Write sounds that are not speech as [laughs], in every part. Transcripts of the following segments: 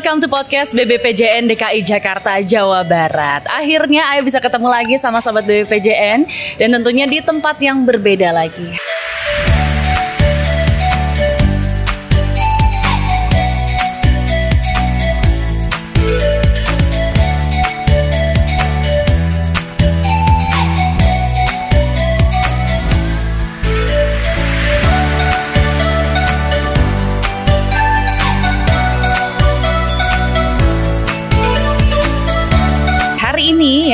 welcome to podcast BBPJN DKI Jakarta Jawa Barat. Akhirnya Ayo bisa ketemu lagi sama sobat BBPJN dan tentunya di tempat yang berbeda lagi.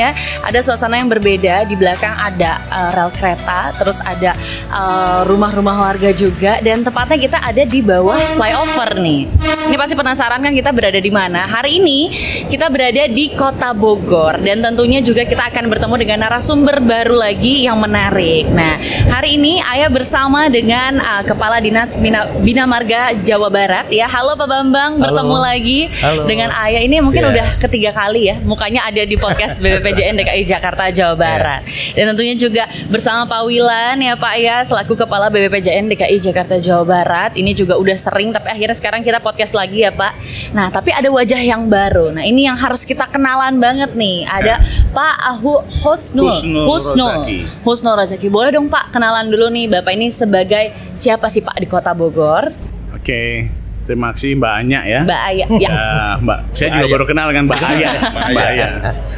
Ya ada suasana yang berbeda di belakang ada uh, rel kereta terus ada uh, rumah-rumah warga juga dan tepatnya kita ada di bawah flyover nih ini pasti penasaran kan kita berada di mana hari ini kita berada di kota Bogor dan tentunya juga kita akan bertemu dengan narasumber baru lagi yang menarik nah hari ini Ayah bersama dengan uh, Kepala Dinas Bina, Bina Marga Jawa Barat ya halo Pak Bambang Halo. bertemu lagi Halo. dengan Ayah ini mungkin Iya. udah ketiga kali ya mukanya ada di podcast [laughs] BPPJN DKI Jakarta. Jawa Barat. Dan tentunya juga bersama Pak Wilan ya Pak ya selaku Kepala BPPJN DKI Jakarta Jawa Barat. Ini juga udah sering tapi akhirnya sekarang kita podcast lagi ya Pak. Nah tapi ada wajah yang baru. Nah ini yang harus kita kenalan banget nih. Ada Pak Ahu Husnul Husnul. Rozaki. Husnul Rozaki. Boleh dong Pak kenalan dulu nih Bapak ini sebagai siapa sih Pak di Kota Bogor? Oke, terima kasih Mbak Anya ya. Mbak Aya ya Eh, Mbak, saya Mbak juga Aya. baru kenal dengan Mbak Aya. Mbak Aya.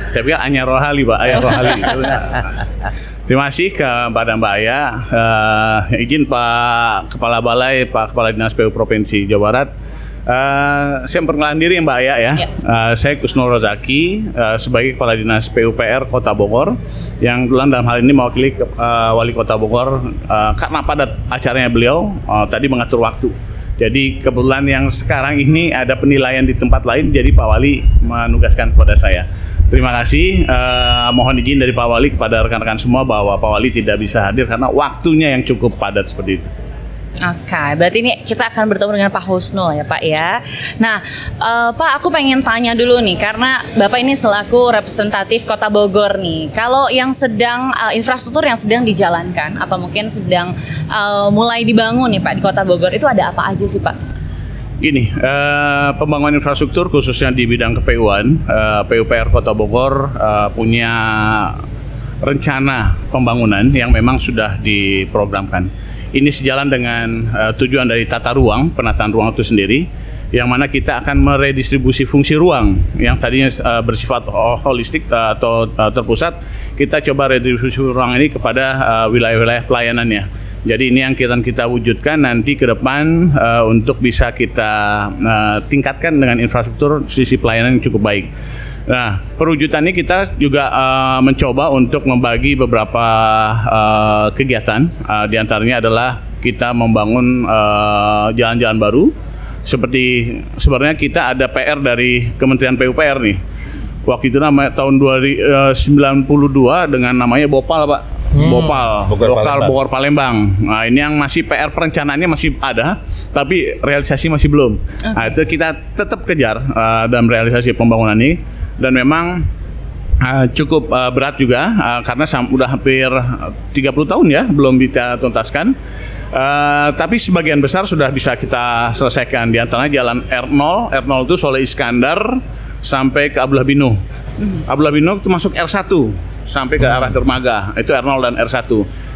Saya pikir Anya Rohali, Mbak Aya Rohali. [laughs] Terima kasih kepada Mbak Aya. Eh, izin Pak Kepala Balai, Pak Kepala Dinas PU Provinsi Jawa Barat. Eh, saya memperkenalkan diri Mbak Aya ya. Ya. Eh, saya Kusnul Rozaki eh, sebagai Kepala Dinas PUPR Kota Bogor yang kebetulan dalam hal ini mewakili eh, Wali Kota Bogor eh, karena padat acaranya beliau eh, tadi mengatur waktu. Jadi kebetulan yang sekarang ini ada penilaian di tempat lain, jadi Pak Wali menugaskan kepada saya. Terima kasih. Eh, mohon izin dari Pak Wali kepada rekan-rekan semua bahwa Pak Wali tidak bisa hadir karena waktunya yang cukup padat seperti itu. Oke, berarti ini kita akan bertemu dengan Pak Husnul ya Pak ya. Nah, eh, Pak aku pengen tanya dulu nih karena Bapak ini selaku representatif Kota Bogor nih. Kalau yang sedang eh, infrastruktur yang sedang dijalankan atau mungkin sedang eh, mulai dibangun nih Pak di Kota Bogor itu ada apa aja sih Pak? Gini, eh, pembangunan infrastruktur khususnya di bidang kepeuan, eh, PUPR Kota Bogor eh, punya rencana pembangunan yang memang sudah diprogramkan. Ini sejalan dengan eh, tujuan dari tata ruang, penataan ruang itu sendiri, yang mana kita akan meredistribusi fungsi ruang yang tadinya eh, bersifat ho- holistik eh, atau eh, terpusat, kita coba redistribusi ruang ini kepada wilayah-wilayah pelayanannya. Jadi ini yang kita kita wujudkan nanti ke depan eh, untuk bisa kita eh, tingkatkan dengan infrastruktur sisi pelayanan yang cukup baik. Nah, perwujudannya kita juga eh, mencoba untuk membagi beberapa eh, kegiatan. Eh, di antaranya adalah kita membangun jalan-jalan baru. Seperti sebenarnya kita ada PR dari Kementerian PUPR nih. Waktu itu namanya tahun 2092 dengan namanya Bopal, Pak. Bopal, Bogor lokal Palembang. Bogor Palembang. Nah, ini yang masih PR perencanaannya masih ada, tapi realisasi masih belum. Nah, itu kita tetap kejar uh, dalam realisasi pembangunan ini dan memang uh, cukup uh, berat juga uh, karena sam- udah hampir uh, 30 tahun ya belum kita tuntaskan. Uh, tapi sebagian besar sudah bisa kita selesaikan di antaranya jalan R0, R0 itu Soleh Iskandar sampai ke Abdullah Binu. Abdullah Binu itu masuk R1 sampai ke arah dermaga. Itu R0 dan R1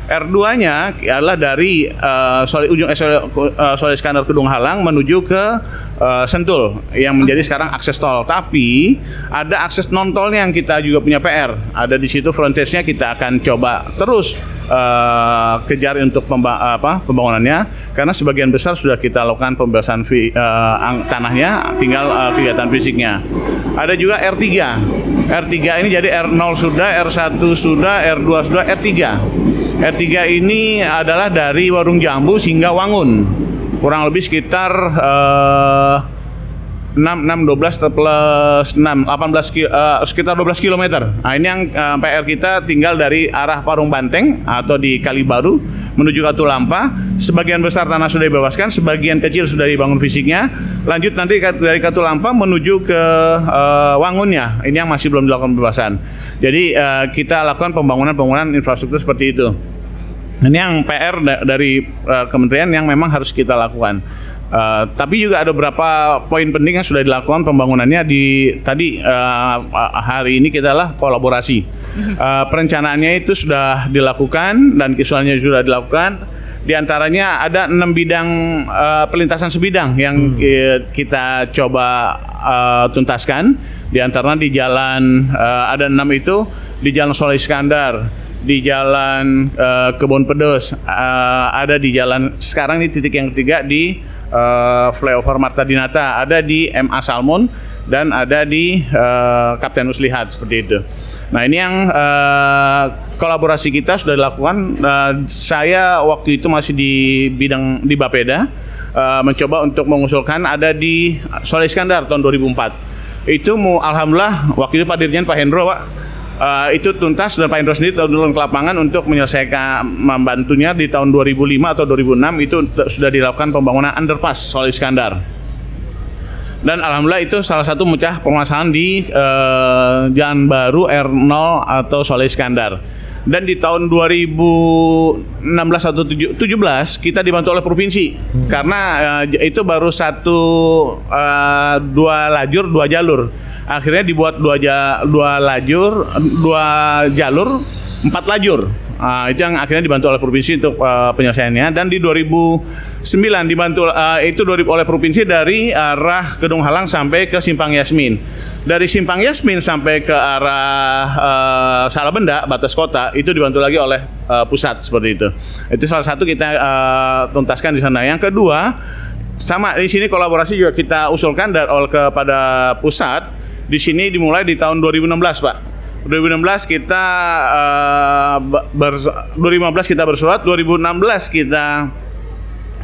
R2-nya adalah dari uh, Soleh ujung eh, Soleh, uh, Soleh Iskandar Kedung Halang menuju ke uh, Sentul yang menjadi sekarang akses tol. Tapi ada akses non tolnya yang kita juga punya PR ada di situ frontage-nya kita akan coba terus uh, kejar untuk pemba- apa pembangunannya. Karena sebagian besar sudah kita lakukan pembebasan fi- uh, tanahnya tinggal uh, kegiatan fisiknya. Ada juga R3 R3 ini jadi R0 sudah R1 sudah R2 sudah R3 R3 ini adalah dari Warung Jambu hingga Wangun kurang lebih sekitar eh, 6, 6, 12 plus 6, 18 ki- eh, sekitar 12 km. Nah ini yang eh, PR kita tinggal dari arah Parung Banteng atau di Kalibaru menuju Katulampa. Sebagian besar tanah sudah dibebaskan, sebagian kecil sudah dibangun fisiknya. Lanjut nanti dari Katulampa menuju ke eh, Wangunnya. Ini yang masih belum dilakukan pembebasan. Jadi eh, kita lakukan pembangunan-pembangunan infrastruktur seperti itu. Ini yang PR da- dari uh, kementerian yang memang harus kita lakukan. Uh, tapi juga ada beberapa poin penting yang sudah dilakukan pembangunannya di tadi uh, hari ini kita lah kolaborasi. Uh, perencanaannya itu sudah dilakukan dan kisuannya sudah dilakukan. Di antaranya ada enam bidang uh, pelintasan sebidang yang hmm. kita coba uh, tuntaskan. Di antaranya di jalan uh, ada enam itu di Jalan Soleh Iskandar, di Jalan uh, Kebon Pedes, uh, ada di jalan sekarang ini titik yang ketiga di uh, flyover Marta Dinata, ada di MA Salmon dan ada di uh, Kapten Uslihat seperti itu. Nah ini yang uh, kolaborasi kita sudah dilakukan. Uh, saya waktu itu masih di bidang di Bapeda uh, mencoba untuk mengusulkan ada di Soleh Iskandar tahun 2004. Itu mau alhamdulillah waktu itu Pak Dirjen Pak Hendro Pak uh, itu tuntas dan Pak Indro sendiri turun ke lapangan untuk menyelesaikan membantunya di tahun 2005 atau 2006 itu sudah dilakukan pembangunan underpass Sol Iskandar. Dan alhamdulillah itu salah satu mecah permasalahan di uh, Jalan Baru R0 atau Soleh Iskandar. Dan di tahun 2016 atau 17 kita dibantu oleh provinsi hmm. karena uh, itu baru satu uh, dua lajur dua jalur akhirnya dibuat dua ja, dua lajur dua jalur empat lajur. Uh, itu yang akhirnya dibantu oleh provinsi untuk uh, penyelesaiannya. Dan di 2009 dibantu uh, itu oleh provinsi dari arah Gedung Halang sampai ke Simpang Yasmin. Dari Simpang Yasmin sampai ke arah uh, Salabenda batas kota itu dibantu lagi oleh uh, pusat seperti itu. Itu salah satu kita uh, tuntaskan di sana. Yang kedua sama di sini kolaborasi juga kita usulkan dari kepada pusat di sini dimulai di tahun 2016, Pak. 2016 kita uh, ber, 2015 kita bersurat, 2016 kita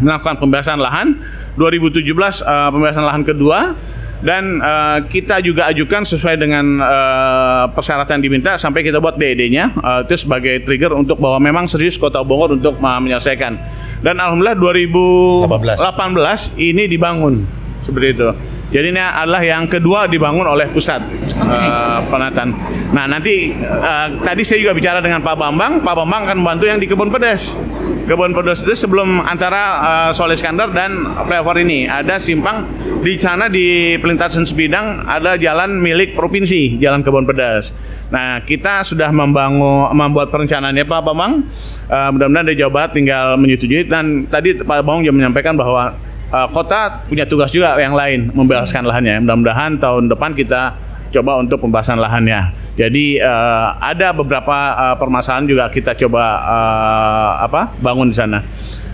melakukan pembebasan lahan, 2017 uh, pembebasan lahan kedua dan uh, kita juga ajukan sesuai dengan uh, persyaratan diminta sampai kita buat DED-nya uh, itu sebagai trigger untuk bahwa memang serius Kota Bogor untuk uh, menyelesaikan. Dan alhamdulillah 2018 ini dibangun seperti itu. Jadi ini adalah yang kedua dibangun oleh pusat okay. uh, eh, penataan. Nah nanti uh, tadi saya juga bicara dengan Pak Bambang. Pak Bambang akan membantu yang di Kebun Pedas. Kebun Pedas itu sebelum antara uh, Soleh Skandar dan flyover ini ada simpang di sana di pelintasan sebidang ada jalan milik provinsi, Jalan Kebun Pedas. Nah, kita sudah membangun membuat perencanaannya Pak Bambang. Uh, mudah-mudahan dari Jawa Barat tinggal menyetujui dan tadi Pak Bambang juga menyampaikan bahwa uh, kota punya tugas juga yang lain membebaskan lahannya. Mudah-mudahan tahun depan kita coba untuk pembahasan lahannya. Jadi uh, ada beberapa uh, permasalahan juga kita coba uh, apa bangun di sana.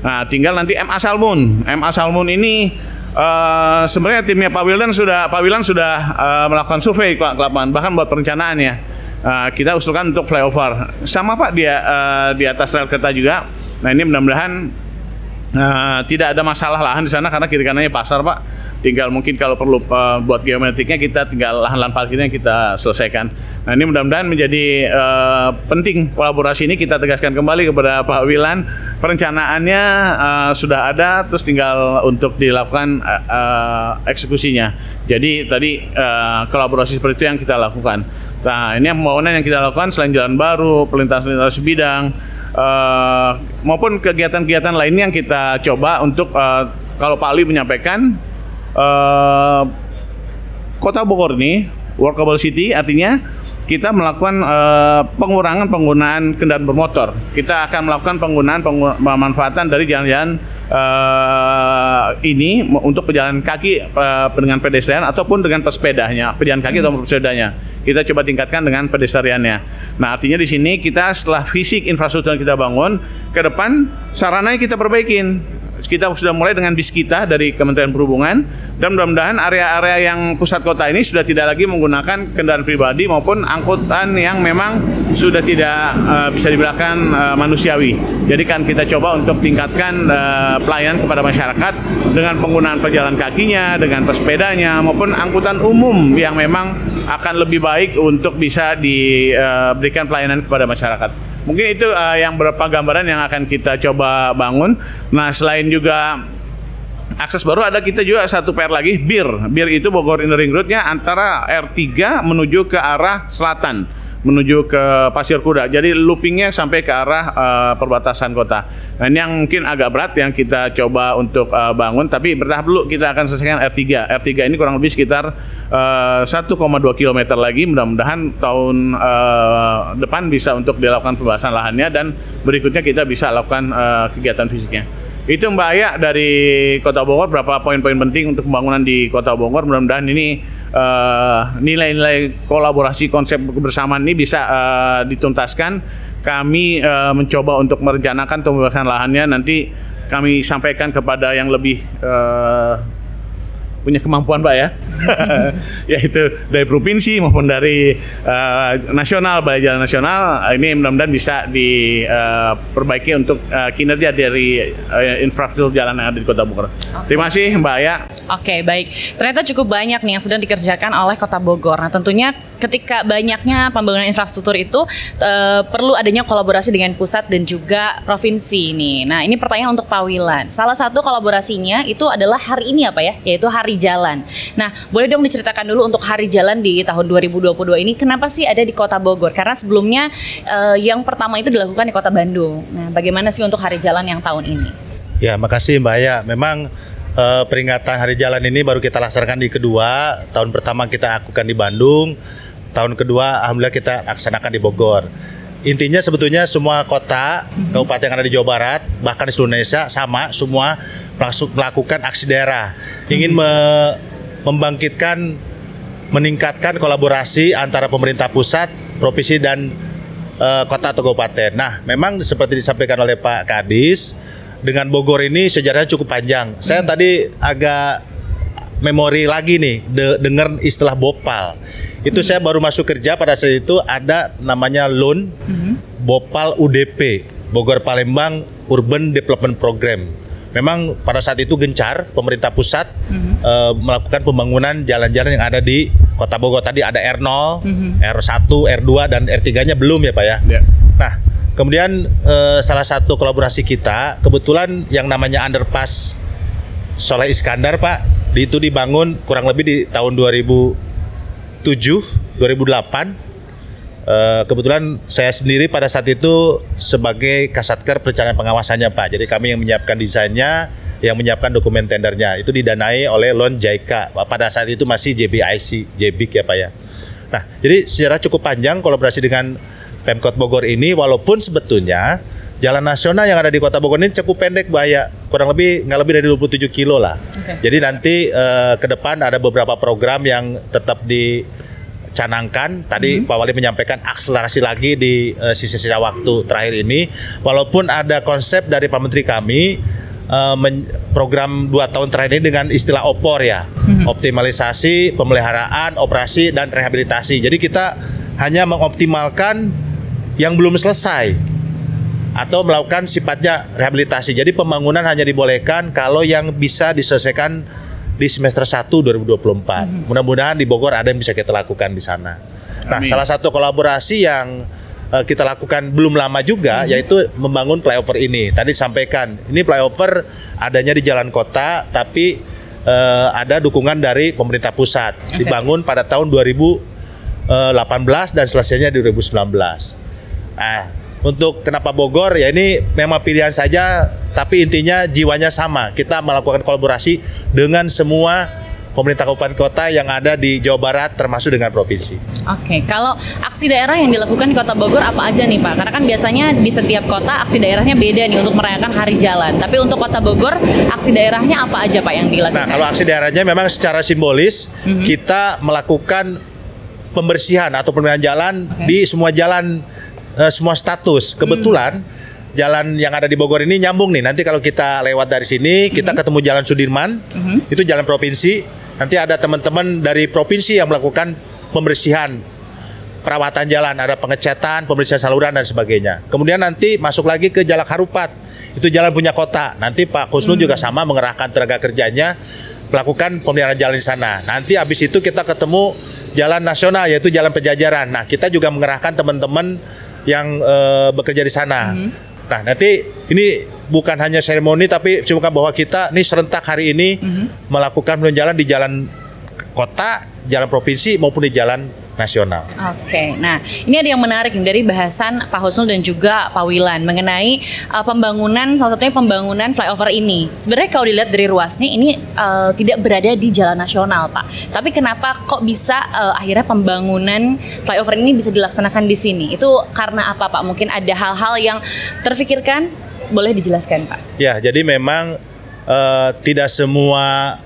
Nah, tinggal nanti MA Salmon. MA Salmon ini uh, sebenarnya timnya Pak Wildan sudah Pak Wildan sudah uh, melakukan survei Pak Kelapan bahkan buat perencanaannya. Uh, kita usulkan untuk flyover. Sama Pak dia uh, di atas rel kereta juga. Nah, ini mudah-mudahan Nah, tidak ada masalah lahan di sana karena kiri kanannya pasar, Pak. Tinggal mungkin kalau perlu uh, buat geometriknya kita tinggal lahan-lahan parkirnya kita selesaikan. Nah, ini mudah-mudahan menjadi uh, penting kolaborasi ini kita tegaskan kembali kepada Pak Wilan. Perencanaannya uh, sudah ada terus tinggal untuk dilakukan uh, uh, eksekusinya. Jadi tadi uh, kolaborasi seperti itu yang kita lakukan. Nah, ini pembangunan yang kita lakukan selain jalan baru, pelintasan-pelintasan sebidang, uh, maupun kegiatan-kegiatan lainnya yang kita coba untuk uh, kalau Pak Ali menyampaikan uh, Kota Bogor ini workable city artinya kita melakukan uh, pengurangan penggunaan kendaraan bermotor. Kita akan melakukan penggunaan pemanfaatan dari jalan-jalan uh, ini untuk pejalan kaki uh, dengan pedestrian ataupun dengan pesepedanya, pejalan kaki hmm. atau pesepedanya. Kita coba tingkatkan dengan pedestriannya. Nah, artinya di sini kita setelah fisik infrastruktur yang kita bangun, ke depan sarananya kita perbaikin kita sudah mulai dengan bis kita dari Kementerian Perhubungan dan mudah-mudahan area-area yang pusat kota ini sudah tidak lagi menggunakan kendaraan pribadi maupun angkutan yang memang sudah tidak uh, bisa dibilangkan uh, manusiawi. Jadi kan kita coba untuk tingkatkan uh, pelayanan kepada masyarakat dengan penggunaan pejalan kakinya, dengan pesepedanya maupun angkutan umum yang memang akan lebih baik untuk bisa diberikan pelayanan kepada masyarakat. Mungkin itu uh, yang beberapa gambaran yang akan kita coba bangun. Nah, selain juga akses baru ada kita juga satu PR lagi BIR. BIR itu Bogor Inner Ring Road-nya antara R3 menuju ke arah selatan menuju ke Pasir Kuda. Jadi loopingnya sampai ke arah uh, perbatasan kota. Nah ini yang mungkin agak berat yang kita coba untuk uh, bangun, tapi bertahap dulu kita akan selesaikan R3. R3 ini kurang lebih sekitar uh, 1,2 km lagi. Mudah-mudahan tahun uh, depan bisa untuk dilakukan pembahasan lahannya dan berikutnya kita bisa lakukan uh, kegiatan fisiknya. Itu Mbak Aya dari Kota Bogor berapa poin-poin penting untuk pembangunan di Kota Bogor. Mudah-mudahan ini uh, nilai-nilai kolaborasi konsep kebersamaan ini bisa uh, dituntaskan. Kami uh, mencoba untuk merencanakan pembebasan lahannya nanti kami sampaikan kepada yang lebih uh, punya kemampuan Pak ya, [laughs] yaitu dari provinsi maupun dari uh, nasional, baik jalan nasional ini mudah-mudahan bisa diperbaiki uh, untuk uh, kinerja dari uh, infrastruktur jalan yang ada di Kota Bogor. Okay. Terima kasih Mbak Aya. Oke okay, baik, ternyata cukup banyak nih yang sedang dikerjakan oleh Kota Bogor. Nah tentunya ketika banyaknya pembangunan infrastruktur itu uh, perlu adanya kolaborasi dengan pusat dan juga provinsi nih. Nah ini pertanyaan untuk Pak Wilan. Salah satu kolaborasinya itu adalah hari ini apa ya, yaitu hari jalan. Nah, boleh dong diceritakan dulu untuk hari jalan di tahun 2022 ini kenapa sih ada di Kota Bogor? Karena sebelumnya uh, yang pertama itu dilakukan di Kota Bandung. Nah, bagaimana sih untuk hari jalan yang tahun ini? Ya, makasih Mbak Ya. Memang uh, peringatan hari jalan ini baru kita laksanakan di kedua. Tahun pertama kita lakukan di Bandung. Tahun kedua alhamdulillah kita laksanakan di Bogor intinya sebetulnya semua kota kabupaten yang ada di Jawa Barat bahkan di seluruh Indonesia sama semua melakukan aksi daerah ingin mm-hmm. me membangkitkan meningkatkan kolaborasi antara pemerintah pusat provinsi dan uh, kota atau kabupaten. Nah, memang seperti disampaikan oleh Pak Kadis dengan Bogor ini sejarahnya cukup panjang. Hmm. Saya tadi agak memori lagi nih de dengar istilah Bopal itu saya baru masuk kerja pada saat itu ada namanya loan mm-hmm. Bopal UDP Bogor Palembang Urban Development Program. Memang pada saat itu gencar pemerintah pusat mm-hmm. uh, melakukan pembangunan jalan-jalan yang ada di Kota Bogor. Tadi ada R0, mm-hmm. R1, R2 dan R3-nya belum ya Pak ya. Yeah. Kemudian uh, salah satu kolaborasi kita kebetulan yang namanya underpass Soleh Iskandar Pak, itu dibangun kurang lebih di tahun 2000 2007 2008 Uh, kebetulan saya sendiri pada saat itu sebagai kasatker perencanaan pengawasannya Pak. Jadi kami yang menyiapkan desainnya, yang menyiapkan dokumen tendernya. Itu didanai oleh Loan Jaika. Pada saat itu masih JBIC, JBIC ya Pak ya. Nah, jadi secara cukup panjang kolaborasi dengan Pemkot Bogor ini walaupun sebetulnya jalan nasional yang ada di Kota Bogor ini cukup pendek bahaya kurang lebih nggak lebih dari 27 kilo lah. Okay. Jadi nanti uh, ke depan ada beberapa program yang tetap dicanangkan. Tadi mm-hmm. Pak Wali menyampaikan akselerasi lagi di uh, sisa-sisa waktu terakhir ini. Walaupun ada konsep dari Pak Menteri kami uh, men- program dua tahun terakhir ini dengan istilah opor ya, mm-hmm. optimalisasi, pemeliharaan, operasi dan rehabilitasi. Jadi kita hanya mengoptimalkan yang belum selesai atau melakukan sifatnya rehabilitasi. Jadi pembangunan hanya dibolehkan kalau yang bisa diselesaikan di semester 1 2024. Hmm. Mudah-mudahan di Bogor ada yang bisa kita lakukan di sana. Nah, Amin. salah satu kolaborasi yang uh, kita lakukan belum lama juga hmm. yaitu membangun flyover ini. Tadi disampaikan, ini flyover adanya di jalan kota tapi uh, ada dukungan dari pemerintah pusat. Okay. Dibangun pada tahun 2018 eh, dan selesainya di 2019. Nah, untuk kenapa Bogor ya ini memang pilihan saja tapi intinya jiwanya sama kita melakukan kolaborasi dengan semua pemerintah kabupaten kota yang ada di Jawa Barat termasuk dengan provinsi. Oke, kalau aksi daerah yang dilakukan di Kota Bogor apa aja nih Pak? Karena kan biasanya di setiap kota aksi daerahnya beda nih untuk merayakan Hari Jalan. Tapi untuk Kota Bogor aksi daerahnya apa aja Pak yang dilakukan? Nah, kalau aksi daerahnya memang secara simbolis mm -hmm. kita melakukan pembersihan atau pemilihan jalan okay. di semua jalan uh, semua status. Kebetulan hmm. jalan yang ada di Bogor ini nyambung nih. Nanti kalau kita lewat dari sini, kita hmm. ketemu Jalan Sudirman, hmm. itu jalan provinsi. Nanti ada teman-teman dari provinsi yang melakukan pembersihan perawatan jalan, ada pengecatan, pembersihan saluran dan sebagainya. Kemudian nanti masuk lagi ke Jalak Harupat, itu jalan punya kota. Nanti Pak Kusnul hmm. juga sama mengerahkan tenaga kerjanya melakukan pemeliharaan jalan di sana. Nanti habis itu kita ketemu jalan nasional yaitu jalan pejajaran. Nah, kita juga mengerahkan teman-teman yang uh, bekerja di sana. Mm -hmm. Nah, nanti ini bukan hanya seremoni tapi cuma bahwa kita ini serentak hari ini mm -hmm. melakukan jalan di jalan kota, jalan provinsi maupun di jalan nasional. Oke, nah ini ada yang menarik dari bahasan Pak Husnul dan juga Pak Wilan mengenai uh, pembangunan salah satunya pembangunan flyover ini. Sebenarnya kalau dilihat dari ruasnya ini uh, tidak berada di jalan nasional, Pak. Tapi kenapa kok bisa uh, akhirnya pembangunan flyover ini bisa dilaksanakan di sini? Itu karena apa, Pak? Mungkin ada hal-hal yang terfikirkan? Boleh dijelaskan, Pak? Ya, jadi memang uh, tidak semua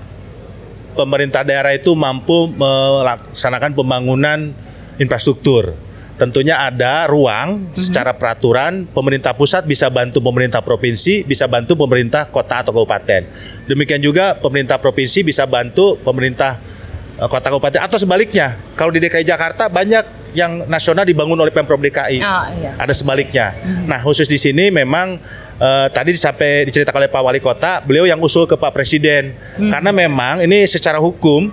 pemerintah daerah itu mampu melaksanakan pembangunan infrastruktur. Tentunya ada ruang mm-hmm. secara peraturan pemerintah pusat bisa bantu pemerintah provinsi, bisa bantu pemerintah kota atau kabupaten. Demikian juga pemerintah provinsi bisa bantu pemerintah uh, kota kabupaten atau sebaliknya. Kalau di DKI Jakarta banyak yang nasional dibangun oleh Pemprov DKI. Oh, iya. Ada sebaliknya. Mm-hmm. Nah, khusus di sini memang uh, tadi sampai diceritakan oleh Pak Wali Kota, beliau yang usul ke Pak Presiden. Hmm. Karena memang ini secara hukum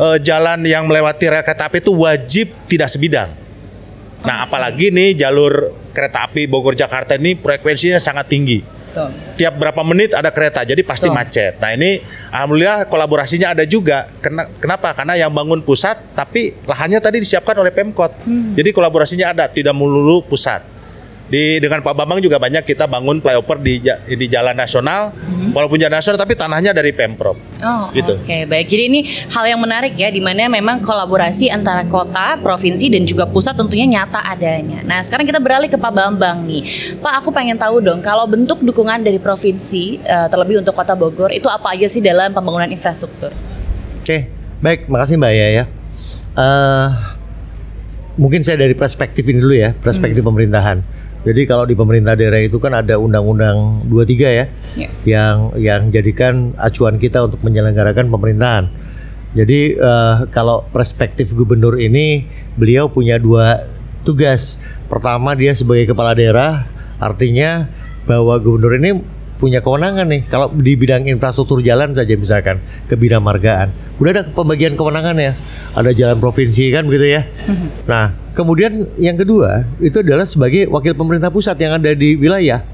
uh, jalan yang melewati rel kereta api itu wajib tidak sebidang. Nah, apalagi nih jalur kereta api Bogor Jakarta ini frekuensinya sangat tinggi. Betul. Tiap berapa menit ada kereta, jadi pasti Betul. macet. Nah ini alhamdulillah kolaborasinya ada juga. Kenapa? Karena yang bangun pusat, tapi lahannya tadi disiapkan oleh Pemkot. Hmm. Jadi kolaborasinya ada, tidak melulu pusat di dengan Pak Bambang juga banyak kita bangun flyover di di jalan nasional mm-hmm. walaupun jalan nasional tapi tanahnya dari Pemprov. Oh, gitu. Oke, okay, baik. Jadi ini hal yang menarik ya di mana memang kolaborasi antara kota, provinsi dan juga pusat tentunya nyata adanya. Nah, sekarang kita beralih ke Pak Bambang nih. Pak, aku pengen tahu dong kalau bentuk dukungan dari provinsi uh, terlebih untuk Kota Bogor itu apa aja sih dalam pembangunan infrastruktur? Oke, okay, baik. Makasih Mbak ya ya. Uh, mungkin saya dari perspektif ini dulu ya, perspektif hmm. pemerintahan jadi kalau di pemerintah daerah itu kan ada Undang-Undang 23 ya, yeah. yang yang jadikan acuan kita untuk menyelenggarakan pemerintahan. Jadi uh, kalau perspektif gubernur ini, beliau punya dua tugas. Pertama dia sebagai kepala daerah, artinya bahwa gubernur ini punya kewenangan nih. Kalau di bidang infrastruktur jalan saja misalkan ke bidang margaan, udah ada pembagian kewenangan ya. Ada jalan provinsi kan begitu ya. Mm-hmm. Nah Kemudian yang kedua itu adalah sebagai wakil pemerintah pusat yang ada di wilayah.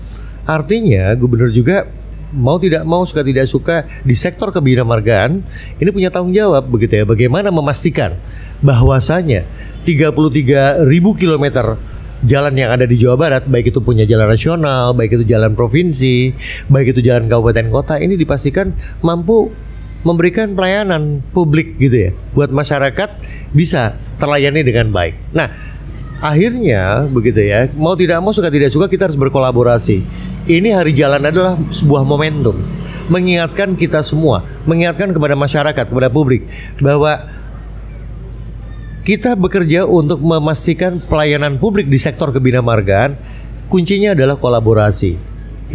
Artinya gubernur juga mau tidak mau suka tidak suka di sektor kebidamargaan ini punya tanggung jawab begitu ya. Bagaimana memastikan bahwasanya 33 ribu kilometer jalan yang ada di Jawa Barat baik itu punya jalan nasional, baik itu jalan provinsi, baik itu jalan kabupaten kota ini dipastikan mampu memberikan pelayanan publik gitu ya buat masyarakat bisa terlayani dengan baik. Nah, akhirnya begitu ya, mau tidak mau suka tidak suka kita harus berkolaborasi. Ini hari jalan adalah sebuah momentum mengingatkan kita semua, mengingatkan kepada masyarakat, kepada publik bahwa kita bekerja untuk memastikan pelayanan publik di sektor kebinamargaan kuncinya adalah kolaborasi.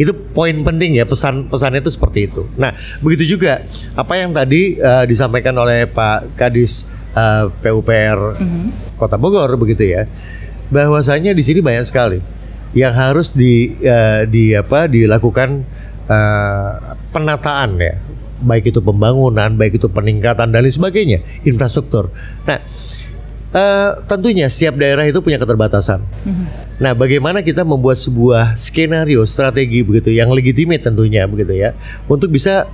Itu poin penting ya pesan pesannya itu seperti itu. Nah begitu juga apa yang tadi uh, disampaikan oleh Pak Kadis uh, eh, PUPR mm-hmm. Kota Bogor begitu ya bahwasanya di sini banyak sekali yang harus di uh, di apa dilakukan uh, penataan ya baik itu pembangunan baik itu peningkatan dan lain sebagainya infrastruktur nah uh, tentunya setiap daerah itu punya keterbatasan mm-hmm. nah bagaimana kita membuat sebuah skenario strategi begitu yang legitimate tentunya begitu ya untuk bisa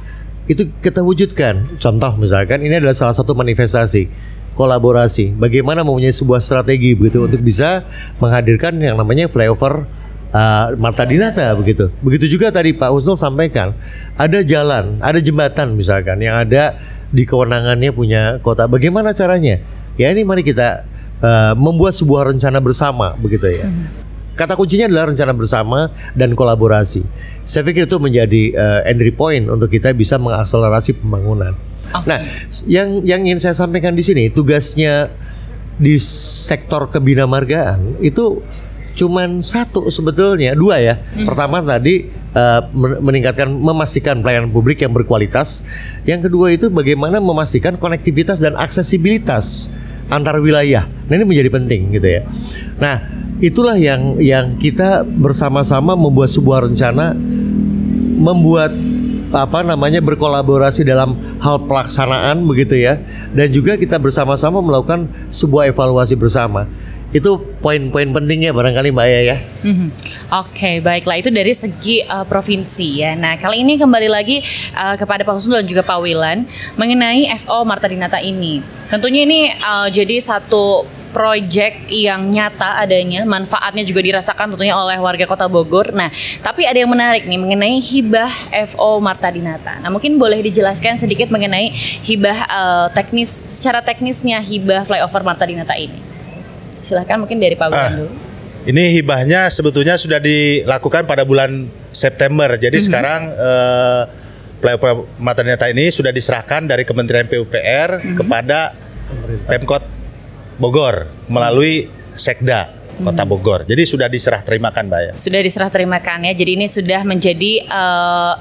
itu kita wujudkan contoh misalkan ini adalah salah satu manifestasi kolaborasi. Bagaimana mempunyai sebuah strategi begitu untuk bisa menghadirkan yang namanya flyover uh, Marta Dinata begitu. Begitu juga tadi Pak Husnul sampaikan ada jalan, ada jembatan misalkan yang ada di kewenangannya punya kota. Bagaimana caranya? Ya ini mari kita uh, membuat sebuah rencana bersama begitu ya. Hmm. Kata kuncinya adalah rencana bersama dan kolaborasi. Saya pikir itu menjadi uh, entry point untuk kita bisa mengakselerasi pembangunan. Okay. Nah, yang yang ingin saya sampaikan di sini tugasnya di sektor kebinamargaan itu cuman satu sebetulnya dua ya. Hmm. Pertama tadi uh, meningkatkan memastikan pelayanan publik yang berkualitas. Yang kedua itu bagaimana memastikan konektivitas dan aksesibilitas antar wilayah. Nah ini menjadi penting gitu ya. Nah itulah yang yang kita bersama-sama membuat sebuah rencana membuat apa namanya berkolaborasi dalam hal pelaksanaan begitu ya dan juga kita bersama-sama melakukan sebuah evaluasi bersama itu poin-poin pentingnya barangkali Mbak Aya ya. Mm-hmm. Oke, okay, baiklah itu dari segi uh, provinsi ya. Nah, kali ini kembali lagi uh, kepada Pak Husnul dan juga Pak Wilan mengenai FO Marta Dinata ini. Tentunya ini uh, jadi satu project yang nyata adanya, manfaatnya juga dirasakan tentunya oleh warga Kota Bogor. Nah, tapi ada yang menarik nih mengenai hibah FO Marta Dinata. Nah, mungkin boleh dijelaskan sedikit mengenai hibah eh, teknis secara teknisnya hibah flyover Marta Dinata ini. Silahkan mungkin dari Pak Wiran Ah. dulu. Ini hibahnya sebetulnya sudah dilakukan pada bulan September. Jadi sekarang eh, Maternita ini sudah diserahkan dari Kementerian PUPR kepada Pemkot Bogor melalui Sekda Kota Bogor. Jadi sudah diserah terimakan, Mbak ya. Sudah diserah terimakan ya. Jadi ini sudah menjadi eh,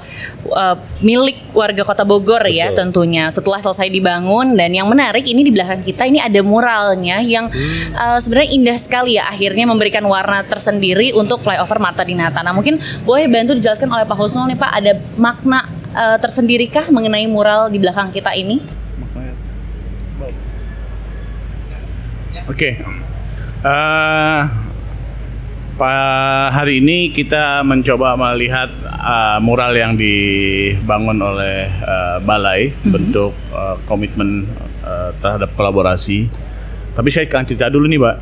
eh, milik warga Kota Bogor ya Betul. tentunya. Setelah selesai dibangun dan yang menarik ini di belakang kita ini ada muralnya yang eh, sebenarnya indah sekali ya. Akhirnya memberikan warna tersendiri untuk flyover Marta Dinata. Nah mungkin boleh bantu dijelaskan oleh Pak Husnul nih Pak ada makna eh, tersendirikah mengenai mural di belakang kita ini? Oke. Eh, Pak hari ini kita mencoba melihat eh, mural yang dibangun oleh eh, Balai bentuk eh, komitmen eh, terhadap kolaborasi. Tapi saya akan cerita dulu nih, Pak.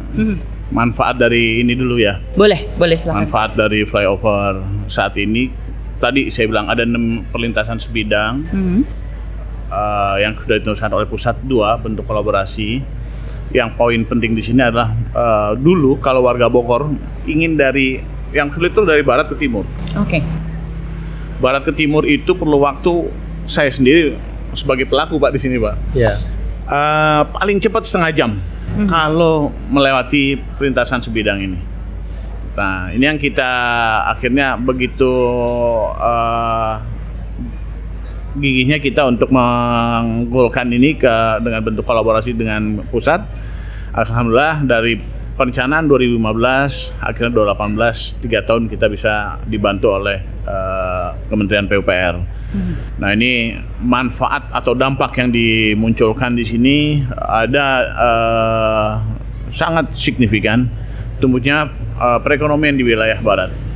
Manfaat dari ini dulu ya. Boleh, boleh silakan. Manfaat dari flyover saat ini tadi saya bilang ada enam perlintasan sebidang Mhm. eh, yang sudah ditentukan oleh pusat dua bentuk kolaborasi. Yang poin penting di sini adalah eh, dulu kalau warga Bogor ingin dari yang sulit itu dari barat ke timur. Oke. Barat ke timur itu perlu waktu saya sendiri sebagai pelaku pak di sini pak. Ya. Eh, paling cepat setengah jam kalau melewati perlintasan sebidang ini. Nah, ini yang kita akhirnya begitu eh, gigihnya kita untuk menggolkan ini ke dengan bentuk kolaborasi dengan pusat. Alhamdulillah dari perencanaan 2015 akhirnya 2018 tiga tahun kita bisa dibantu oleh eh, Kementerian PUPR. Nah ini manfaat atau dampak yang dimunculkan di sini ada eh, sangat signifikan tumbuhnya eh, perekonomian di wilayah barat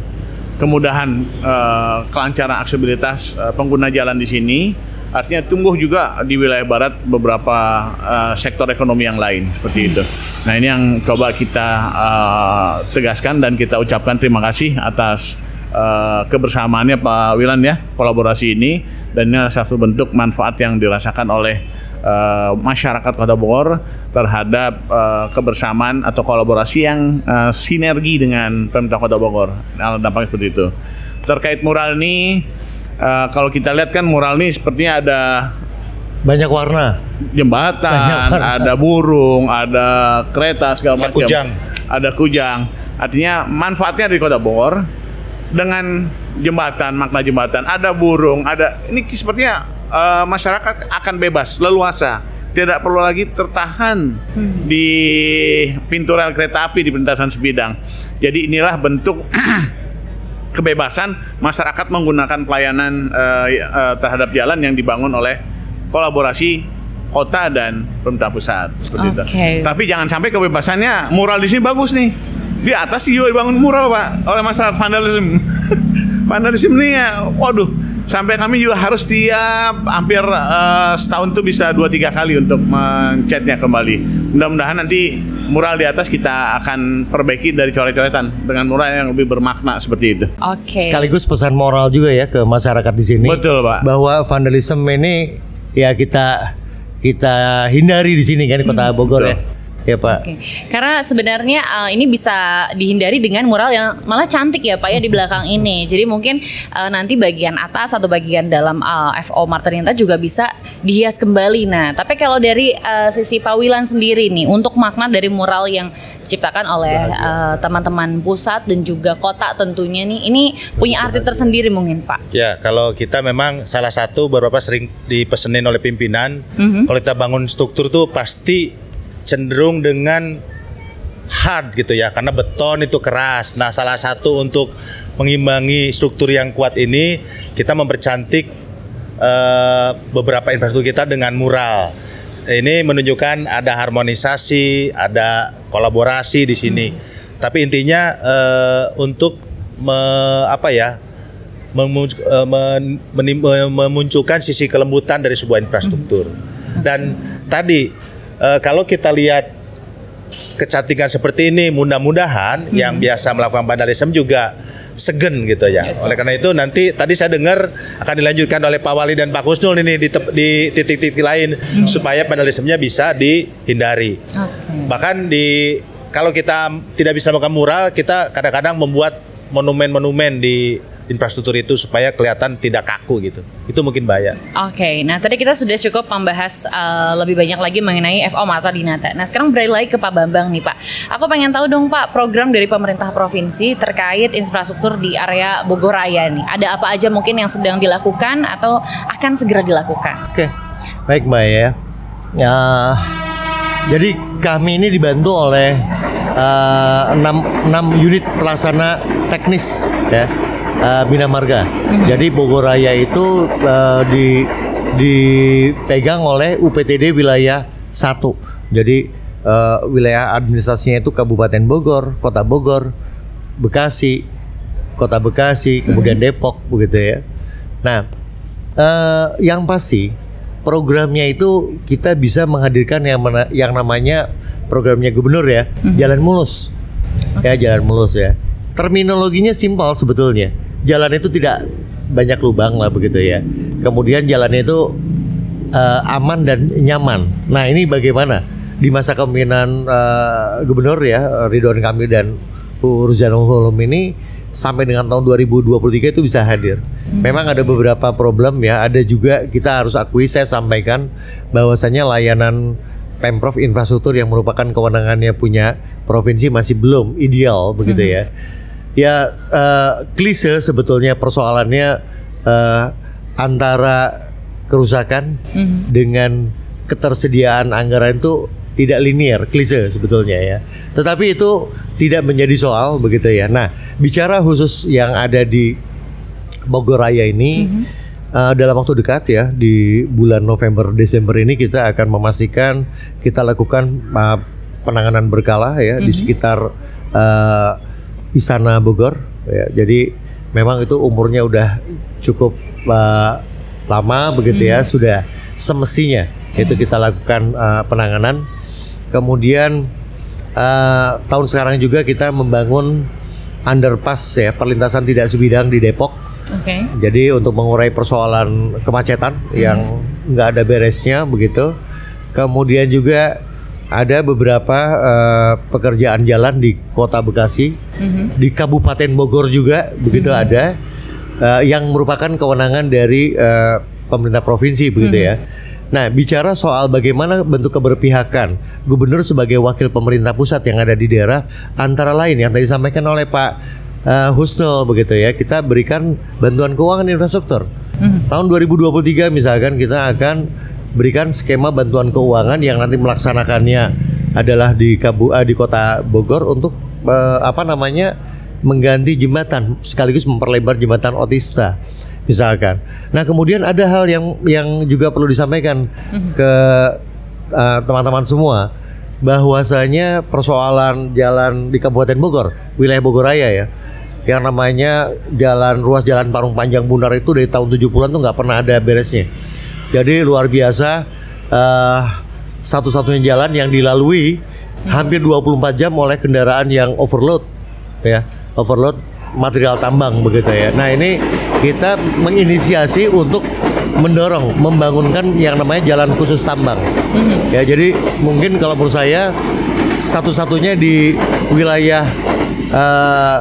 kemudahan eh, kelancaran aksesibilitas eh, pengguna jalan di sini artinya tumbuh juga di wilayah barat beberapa eh, sektor ekonomi yang lain seperti itu. Nah ini yang coba kita eh, tegaskan dan kita ucapkan terima kasih atas eh, kebersamaannya Pak Wilan ya kolaborasi ini dan ini adalah satu bentuk manfaat yang dirasakan oleh eh, masyarakat Kota Bogor terhadap eh, kebersamaan atau kolaborasi yang eh, sinergi dengan Pemda Kota Bogor. Nah, dampaknya seperti itu. Terkait mural ini, eh, kalau kita lihat kan mural ini sepertinya ada Banyak warna. jembatan, Banyak warna. ada burung, ada kereta segala Ada macam. kujang. Ada kujang. Artinya manfaatnya di Kota Bogor dengan jembatan, makna jembatan, ada burung, ada ini sepertinya eh, masyarakat akan bebas, leluasa. Tidak perlu lagi tertahan di pintu rel kereta api di perlintasan sebidang. Jadi inilah bentuk [clears throat] kebebasan masyarakat menggunakan pelayanan eh, eh, terhadap jalan yang dibangun oleh kolaborasi kota dan pemerintah pusat seperti itu. Oke. Tapi jangan sampai kebebasannya mural di sini bagus nih. Di atas juga dibangun mural pak oleh masyarakat vandalisme. [laughs] vandalisme ini ya, waduh. Sampai kami juga harus tiap hampir eh, setahun tuh bisa dua tiga kali untuk mencatnya kembali. Mudah-mudahan nanti mural di atas kita akan perbaiki dari coret-coretan dengan mural yang lebih bermakna seperti itu. Oke. Sekaligus pesan moral juga ya ke masyarakat di sini. Betul, Pak. Bahwa vandalisme ini ya kita kita hindari di sini kan di Kota Bogor betul. ya. Ya Pak. Oke. Karena sebenarnya uh, ini bisa dihindari dengan mural yang malah cantik ya Pak ya di belakang ini. Jadi mungkin uh, nanti bagian atas atau bagian dalam uh, FO Martinita juga bisa dihias kembali. Nah, tapi kalau dari uh, sisi Pak Wilan sendiri nih untuk makna dari mural yang diciptakan oleh uh, teman-teman pusat dan juga kota tentunya nih ini punya arti tersendiri mungkin Pak. Ya, kalau kita memang salah satu beberapa sering dipesenin oleh pimpinan, Mhm. kalau kita bangun struktur tuh pasti cenderung dengan hard gitu ya, karena beton itu keras. Nah, salah satu untuk mengimbangi struktur yang kuat ini, kita mempercantik eh, beberapa infrastruktur kita dengan mural. Ini menunjukkan ada harmonisasi, ada kolaborasi di sini. Tapi intinya eh, untuk me- apa ya? eh, memunculkan sisi kelembutan dari sebuah infrastruktur. Dan tadi eh, kalau kita lihat kecantikan seperti ini mudah-mudahan yang biasa melakukan vandalisme juga segen gitu ya. Oleh karena itu nanti tadi saya dengar akan dilanjutkan oleh Pak Wali dan Pak Kusnul ini di titik-titik lain supaya vandalismenya bisa dihindari. Oke. Bahkan di kalau kita tidak bisa melakukan mural, kita kadang-kadang membuat monumen-monumen di infrastruktur itu supaya kelihatan tidak kaku gitu. Itu mungkin bahaya. Oke, nah tadi kita sudah cukup membahas uh, lebih banyak lagi mengenai FO Mata Dinata. Nah sekarang beralih lagi ke Pak Bambang nih Pak. Aku pengen tahu dong Pak program dari pemerintah provinsi terkait infrastruktur di area Bogor Raya nih. Ada apa aja mungkin yang sedang dilakukan atau akan segera dilakukan? Oke, baik Mbak ya. Ya, jadi kami ini dibantu oleh eh, enam, enam unit pelaksana teknis ya eh, Bina Marga. Jadi Bogor Raya itu eh, di dipegang oleh UPTD wilayah 1. Jadi eh, wilayah administrasinya itu Kabupaten Bogor, Kota Bogor, Bekasi, Kota Bekasi, kemudian Depok begitu ya. Nah, eh, yang pasti programnya itu kita bisa menghadirkan yang mana, yang namanya programnya gubernur ya, jalan mulus. Ya, jalan mulus ya. Terminologinya simpel sebetulnya. Jalan itu tidak banyak lubang lah begitu ya. Kemudian jalannya itu eh, aman dan nyaman. Nah, ini bagaimana di masa kepemimpinan eh, gubernur ya Ridwan Kamil dan Ruzanul Ulum ini sampai dengan tahun 2023 itu bisa hadir. Memang ada beberapa problem ya, ada juga kita harus akui saya sampaikan bahwasanya layanan Pemprov infrastruktur yang merupakan kewenangannya punya provinsi masih belum ideal begitu ya. Ya eh, klise sebetulnya persoalannya eh, antara kerusakan dengan ketersediaan anggaran itu tidak linear, klise sebetulnya ya. Tetapi itu tidak menjadi soal begitu ya. Nah, bicara khusus yang ada di Bogor Raya ini eh, dalam waktu dekat ya di bulan November Desember ini kita akan memastikan kita lakukan eh, penanganan berkala ya di sekitar eh, Istana Bogor ya. Jadi memang itu umurnya udah cukup eh, lama begitu ya, sudah semestinya itu kita lakukan eh, penanganan. Kemudian eh, tahun sekarang juga kita membangun underpass ya perlintasan tidak sebidang di Depok. Oke. Jadi untuk mengurai persoalan kemacetan yang nggak ada beresnya begitu. Kemudian juga ada beberapa eh, pekerjaan jalan di Kota Bekasi, di Kabupaten Bogor juga begitu ada eh, yang merupakan kewenangan dari eh, pemerintah provinsi begitu ya. Nah, bicara soal bagaimana bentuk keberpihakan gubernur sebagai wakil pemerintah pusat yang ada di daerah antara lain yang tadi disampaikan oleh Pak eh, Husnul begitu ya, kita berikan bantuan keuangan infrastruktur. Tahun 2023 misalkan kita akan berikan skema bantuan keuangan yang nanti melaksanakannya adalah di Kabu eh, di Kota Bogor untuk eh, apa namanya mengganti jembatan sekaligus memperlebar jembatan Otista misalkan. Nah kemudian ada hal yang yang juga perlu disampaikan ke eh, teman-teman semua bahwasanya persoalan jalan di Kabupaten Bogor, wilayah Bogor Raya ya, yang namanya jalan ruas jalan Parung Panjang Bundar itu dari tahun 70-an tuh nggak pernah ada beresnya. Jadi luar biasa eh, satu-satunya jalan yang dilalui hampir 24 jam oleh kendaraan yang overload ya, overload material tambang begitu ya. Nah, ini kita menginisiasi untuk mendorong membangunkan yang namanya jalan khusus tambang. Ya, jadi mungkin kalau menurut saya satu-satunya di wilayah eh,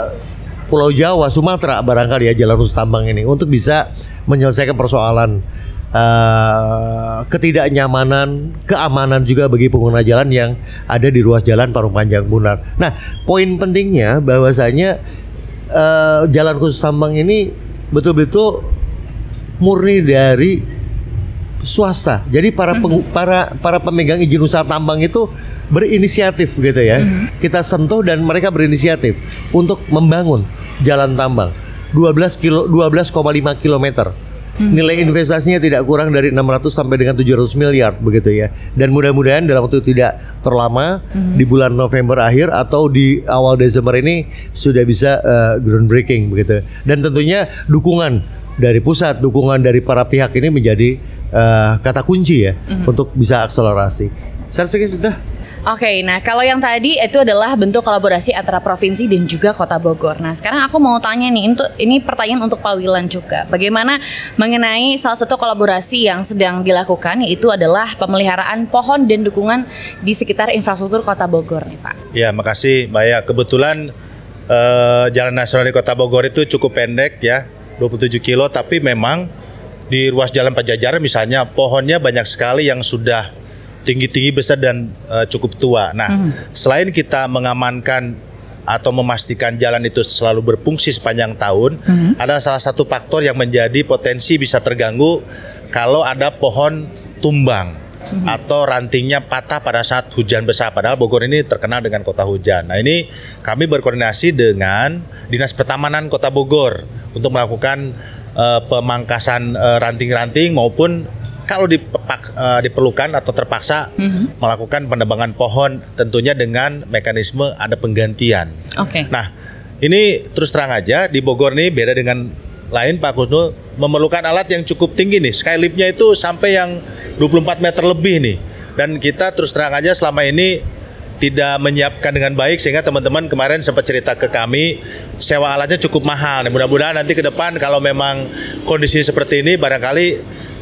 Pulau Jawa, Sumatera barangkali ya jalan khusus tambang ini untuk bisa menyelesaikan persoalan eh, ketidaknyamanan, keamanan juga bagi pengguna jalan yang ada di ruas jalan Parung Panjang Bunar. Nah, poin pentingnya bahwasanya eh, jalan khusus tambang ini betul-betul murni dari swasta. Jadi para peng- para para pemegang izin usaha tambang itu berinisiatif gitu ya. Kita sentuh dan mereka berinisiatif untuk membangun jalan tambang 12 kilo 12,5 kilometer. Nilai investasinya tidak kurang dari 600 sampai dengan 700 miliar begitu ya. Dan mudah-mudahan dalam waktu tidak terlama di bulan November akhir atau di awal Desember ini sudah bisa eh, groundbreaking begitu. Dan tentunya dukungan dari pusat, dukungan dari para pihak ini menjadi eh, kata kunci ya untuk bisa akselerasi. Saya rasa Oke, nah kalau yang tadi itu adalah bentuk kolaborasi antara provinsi dan juga Kota Bogor. Nah, sekarang aku mau tanya nih, untuk ini pertanyaan untuk Pak Wilan juga. Bagaimana mengenai salah satu kolaborasi yang sedang dilakukan yaitu adalah pemeliharaan pohon dan dukungan di sekitar infrastruktur Kota Bogor nih, Pak. Ya, makasih Mbak ya. Kebetulan eh, jalan nasional di Kota Bogor itu cukup pendek ya, 27 kilo, tapi memang di ruas jalan Pajajaran misalnya pohonnya banyak sekali yang sudah tinggi-tinggi besar dan eh, cukup tua. Nah, selain kita mengamankan atau memastikan jalan itu selalu berfungsi sepanjang tahun, ada salah satu faktor yang menjadi potensi bisa terganggu kalau ada pohon tumbang atau rantingnya patah pada saat hujan besar. Padahal Bogor ini terkenal dengan kota hujan. Nah ini kami berkoordinasi dengan Dinas Pertamanan Kota Bogor untuk melakukan eh, pemangkasan eh, ranting-ranting maupun kalau dipepak- eh, diperlukan atau terpaksa melakukan penebangan pohon tentunya dengan mekanisme ada penggantian. Oke. Nah, ini terus terang aja di Bogor nih beda dengan lain Pak Kusnul memerlukan alat yang cukup tinggi nih. Skyliftnya itu sampai yang 24 meter lebih nih. Dan kita terus terang aja selama ini tidak menyiapkan dengan baik sehingga teman-teman kemarin sempat cerita ke kami sewa alatnya cukup mahal. Mudah-mudahan nanti ke depan kalau memang kondisi seperti ini barangkali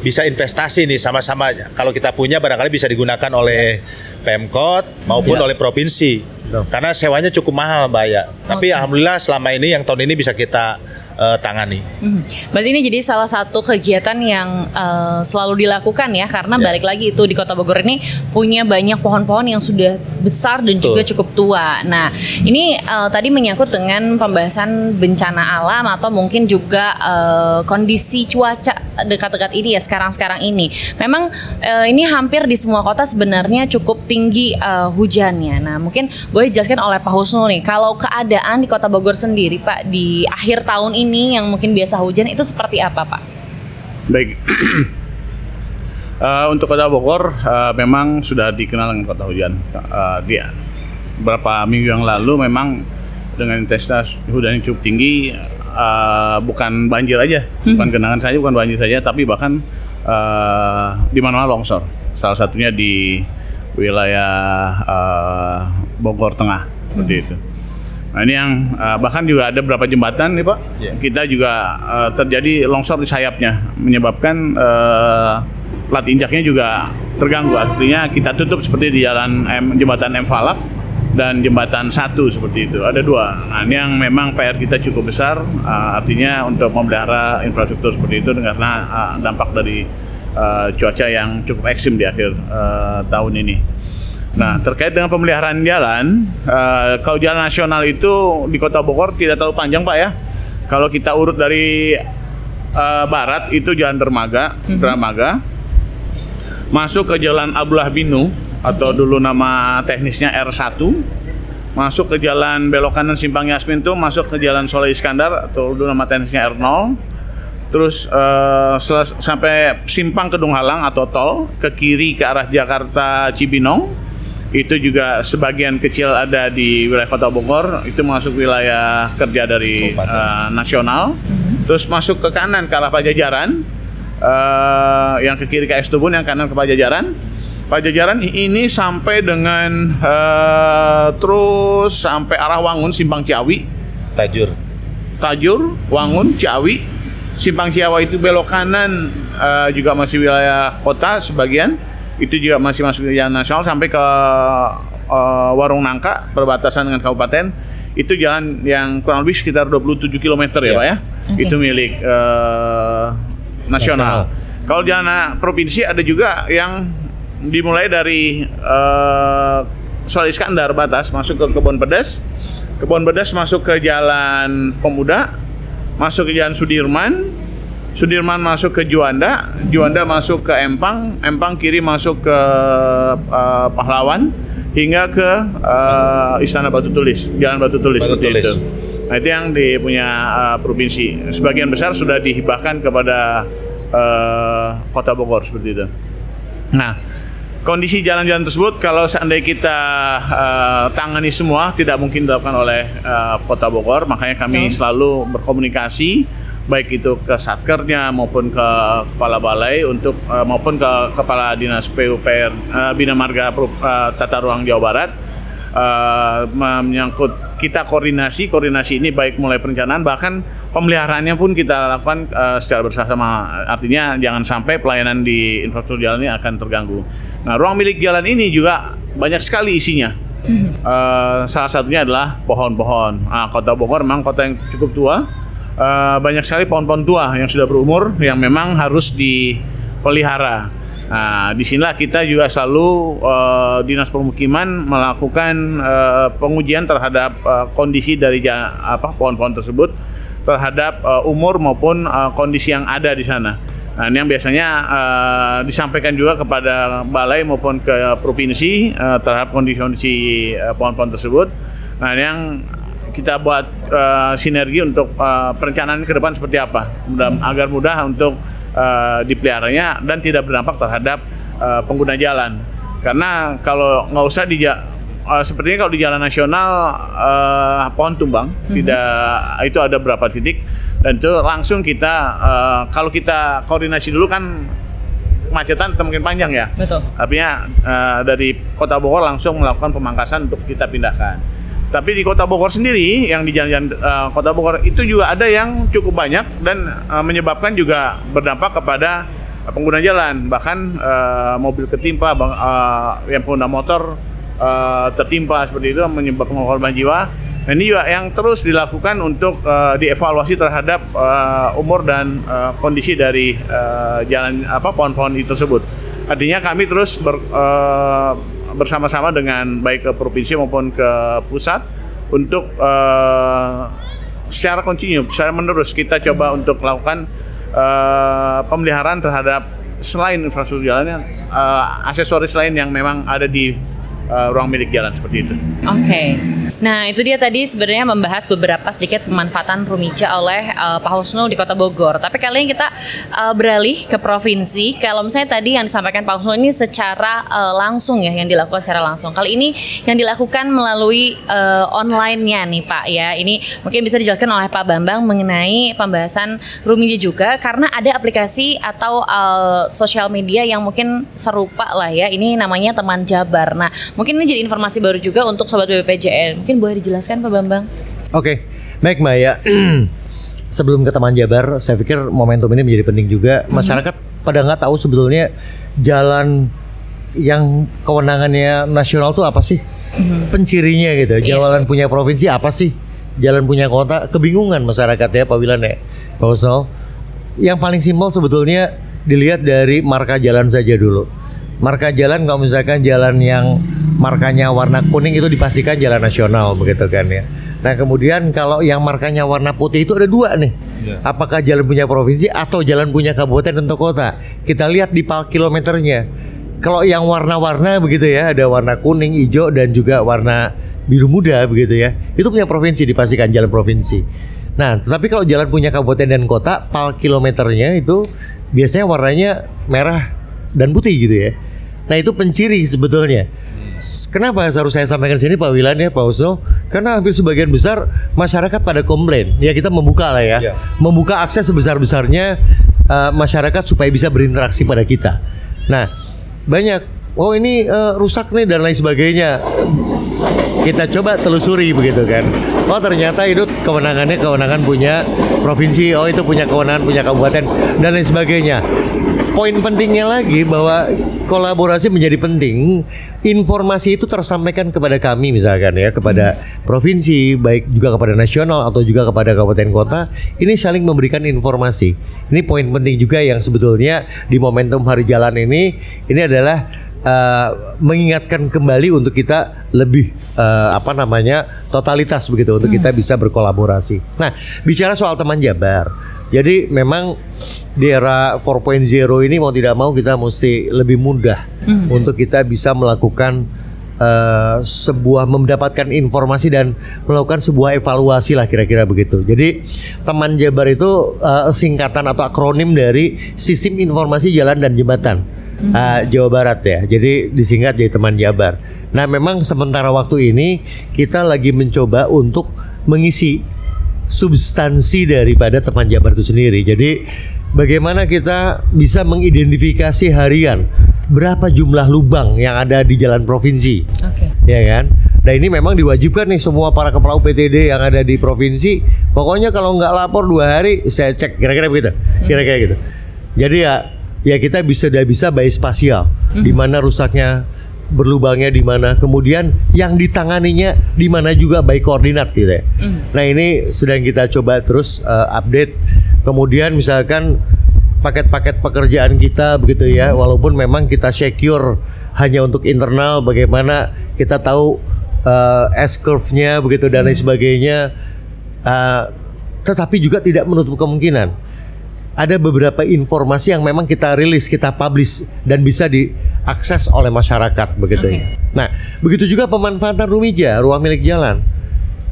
bisa investasi nih sama-sama. Kalau kita punya barangkali bisa digunakan oleh Pemkot maupun oleh provinsi. Karena sewanya cukup mahal Mbak ya. Tapi alhamdulillah selama ini yang tahun ini bisa kita eh, tangani. Hmm. Berarti ini jadi salah satu kegiatan yang eh, selalu dilakukan ya karena Ya. balik lagi itu di Kota Bogor ini punya banyak pohon-pohon yang sudah besar dan Betul. juga cukup tua. Nah, ini eh, tadi menyangkut dengan pembahasan bencana alam atau mungkin juga eh, kondisi cuaca dekat-dekat ini ya sekarang-sekarang ini. Memang eh, ini hampir di semua kota sebenarnya cukup tinggi eh, hujannya. Nah, mungkin boleh dijelaskan oleh Pak Husnul nih kalau keadaan di Kota Bogor sendiri Pak di akhir tahun ini yang mungkin biasa hujan itu seperti apa Pak? Baik. [clears throat] Eh, untuk kota Bogor eh, memang sudah dikenal dengan kota hujan. Eh, dia beberapa minggu yang lalu memang dengan intensitas hujan yang cukup tinggi, eh, bukan banjir aja, bukan genangan saja, bukan banjir saja, tapi bahkan eh, di mana-mana longsor. Salah satunya di wilayah eh, Bogor Tengah seperti itu. Nah ini yang eh, bahkan juga ada beberapa jembatan nih Pak. Iya. Kita juga eh, terjadi longsor di sayapnya menyebabkan eh, plat injaknya juga terganggu. Artinya kita tutup seperti di jalan M, jembatan M Falak dan jembatan satu seperti itu. Ada dua. Nah ini yang memang PR kita cukup besar. eh, artinya untuk memelihara infrastruktur seperti itu karena eh, dampak dari eh, cuaca yang cukup ekstrim di akhir eh, tahun ini. Nah, terkait dengan pemeliharaan jalan, eh, kalau jalan nasional itu di Kota Bogor tidak terlalu panjang, Pak ya. Kalau kita urut dari eh, barat itu Jalan Dermaga, Dermaga, masuk ke Jalan Abdullah Binu atau dulu nama teknisnya R1, masuk ke Jalan belok kanan Simpang Yasmin itu masuk ke Jalan Soleh Iskandar atau dulu nama teknisnya R0, terus eh, seles- sampai simpang Kedung Halang atau tol ke kiri ke arah Jakarta Cibinong itu juga sebagian kecil ada di wilayah Kota Bogor. Itu masuk wilayah kerja dari eh, nasional. Terus masuk ke kanan ke arah Pajajaran. Eh, yang ke kiri ke Es Tubun yang kanan ke Pajajaran. Pajajaran ini sampai dengan eh, terus sampai arah Wangun Simpang Ciawi. Tajur. Tajur, Wangun, Ciawi, Simpang Ciawa itu belok kanan eh, juga masih wilayah kota sebagian, itu juga masih masuk jalan nasional sampai ke eh, Warung Nangka perbatasan dengan kabupaten. Itu jalan yang kurang lebih sekitar 27 km ya, Iya. Pak ya. Itu milik eh, nasional. Nasional. Kalau jalan provinsi ada juga yang dimulai dari eh, Soal Iskandar batas masuk ke Kebon Pedas, Kebon Pedas masuk ke Jalan Pemuda, masuk ke Jalan Sudirman, Sudirman masuk ke Juanda, Juanda masuk ke Empang, Empang kiri masuk ke eh, Pahlawan hingga ke eh, Istana Batu Tulis, Jalan Batu Tulis Batu seperti Tulis. itu. Nah itu yang di punya eh, provinsi. Sebagian besar sudah dihibahkan kepada eh, Kota Bogor seperti itu. Nah, kondisi jalan-jalan tersebut kalau seandainya kita eh, tangani semua tidak mungkin dilakukan oleh eh, Kota Bogor, makanya kami selalu berkomunikasi baik itu ke satkernya maupun ke kepala balai untuk uh, maupun ke kepala dinas PUPR uh, Bina Marga uh, Tata Ruang Jawa Barat uh, menyangkut kita koordinasi koordinasi ini baik mulai perencanaan bahkan pemeliharaannya pun kita lakukan uh, secara bersama artinya jangan sampai pelayanan di infrastruktur jalan ini akan terganggu. Nah ruang milik jalan ini juga banyak sekali isinya. Uh, salah satunya adalah pohon-pohon. Nah, kota Bogor memang kota yang cukup tua. Uh, banyak sekali pohon-pohon tua yang sudah berumur yang memang harus dipelihara. Nah, di sinilah kita juga selalu uh, dinas permukiman melakukan uh, pengujian terhadap uh, kondisi dari apa pohon-pohon tersebut terhadap uh, umur maupun uh, kondisi yang ada di sana. Nah, ini yang biasanya uh, disampaikan juga kepada balai maupun ke provinsi uh, terhadap kondisi-kondisi uh, pohon-pohon tersebut. Nah, ini yang kita buat uh, sinergi untuk uh, perencanaan ke depan seperti apa, mudah, agar mudah untuk uh, dipeliharanya dan tidak berdampak terhadap uh, pengguna jalan. Karena kalau nggak usah di uh, sepertinya kalau di jalan nasional uh, pohon tumbang mm-hmm. tidak itu ada berapa titik dan itu langsung kita uh, kalau kita koordinasi dulu kan kemacetan mungkin panjang ya. Betul. Artinya uh, dari Kota Bogor langsung melakukan pemangkasan untuk kita pindahkan. Tapi di Kota Bogor sendiri, yang di jalan-jalan uh, Kota Bogor itu juga ada yang cukup banyak dan uh, menyebabkan juga berdampak kepada pengguna jalan. Bahkan uh, mobil ketimpa, uh, yang pengguna motor uh, tertimpa seperti itu menyebabkan korban jiwa. Nah, ini juga yang terus dilakukan untuk uh, dievaluasi terhadap uh, umur dan uh, kondisi dari uh, jalan apa pohon-pohon itu tersebut. Artinya kami terus ber, uh, bersama-sama dengan baik ke provinsi maupun ke pusat untuk uh, secara kontinu, secara menerus kita coba untuk melakukan uh, pemeliharaan terhadap selain infrastruktur jalannya uh, aksesoris lain yang memang ada di uh, ruang milik jalan seperti itu. Oke. Okay. Nah, itu dia tadi sebenarnya membahas beberapa sedikit pemanfaatan Rumija oleh uh, Pak Husnul di Kota Bogor. Tapi kali ini kita uh, beralih ke provinsi. Kalau misalnya tadi yang disampaikan Pak Husnul ini secara uh, langsung ya, yang dilakukan secara langsung. Kali ini yang dilakukan melalui uh, online-nya nih Pak ya. Ini mungkin bisa dijelaskan oleh Pak Bambang mengenai pembahasan Rumija juga karena ada aplikasi atau uh, sosial media yang mungkin serupa lah ya. Ini namanya Teman Jabar. Nah, mungkin ini jadi informasi baru juga untuk sobat BPJN. Mungkin Mungkin boleh dijelaskan Pak Bambang. Oke, okay. baik Mbak ya. [clears throat] Sebelum ke Taman Jabar, saya pikir momentum ini menjadi penting juga. Hmm. Masyarakat pada nggak tahu sebetulnya jalan yang kewenangannya nasional tuh apa sih? Hmm. Pencirinya gitu. Yeah. Jalan punya provinsi apa sih? Jalan punya kota kebingungan masyarakat ya Pak Wilan ya. Pak Usol. Yang paling simpel sebetulnya dilihat dari marka jalan saja dulu. Marka jalan kalau misalkan jalan yang markanya warna kuning itu dipastikan jalan nasional begitu kan ya. Nah kemudian kalau yang markanya warna putih itu ada dua nih. Ya. Apakah jalan punya provinsi atau jalan punya kabupaten atau kota? Kita lihat di pal kilometernya. Kalau yang warna-warna begitu ya, ada warna kuning, hijau dan juga warna biru muda begitu ya. Itu punya provinsi dipastikan jalan provinsi. Nah, tetapi kalau jalan punya kabupaten dan kota, pal kilometernya itu biasanya warnanya merah dan putih gitu ya. Nah, itu penciri sebetulnya Kenapa harus saya sampaikan sini Pak Wilan ya Pak Uso? Karena hampir sebagian besar masyarakat pada komplain. Ya kita membuka lah ya, ya. membuka akses sebesar besarnya uh, masyarakat supaya bisa berinteraksi pada kita. Nah banyak, oh ini uh, rusak nih dan lain sebagainya. Kita coba telusuri begitu kan. Oh ternyata itu kewenangannya kewenangan punya provinsi. Oh itu punya kewenangan punya kabupaten dan lain sebagainya poin pentingnya lagi bahwa kolaborasi menjadi penting. Informasi itu tersampaikan kepada kami misalkan ya, kepada provinsi, baik juga kepada nasional atau juga kepada kabupaten kota. Ini saling memberikan informasi. Ini poin penting juga yang sebetulnya di momentum hari jalan ini ini adalah uh, mengingatkan kembali untuk kita lebih uh, apa namanya totalitas begitu untuk hmm. kita bisa berkolaborasi. Nah, bicara soal teman Jabar. Jadi memang di era 4.0 ini mau tidak mau kita mesti lebih mudah mm. untuk kita bisa melakukan uh, sebuah mendapatkan informasi dan melakukan sebuah evaluasi lah kira-kira begitu. Jadi teman Jabar itu uh, singkatan atau akronim dari Sistem Informasi Jalan dan Jembatan mm. uh, Jawa Barat ya. Jadi disingkat jadi teman Jabar. Nah memang sementara waktu ini kita lagi mencoba untuk mengisi substansi daripada teman Jabar itu sendiri. Jadi bagaimana kita bisa mengidentifikasi harian berapa jumlah lubang yang ada di jalan provinsi, Oke. ya kan? Nah ini memang diwajibkan nih semua para kepala UPTD yang ada di provinsi. Pokoknya kalau nggak lapor dua hari, saya cek kira-kira begitu, kira-kira gitu. Jadi ya ya kita bisa sudah bisa by spasial, di mana rusaknya berlubangnya di mana, kemudian yang ditanganinya di mana juga by koordinat gitu ya. Nah ini sedang kita coba terus eh, update. Kemudian misalkan paket-paket pekerjaan kita begitu ya, walaupun memang kita secure hanya untuk internal, bagaimana kita tahu eh, S curve-nya begitu dan lain sebagainya. Eh, tetapi juga tidak menutup kemungkinan ada beberapa informasi yang memang kita rilis, kita publish dan bisa diakses oleh masyarakat begitu ya. Nah, begitu juga pemanfaatan Rumija, ruang milik jalan.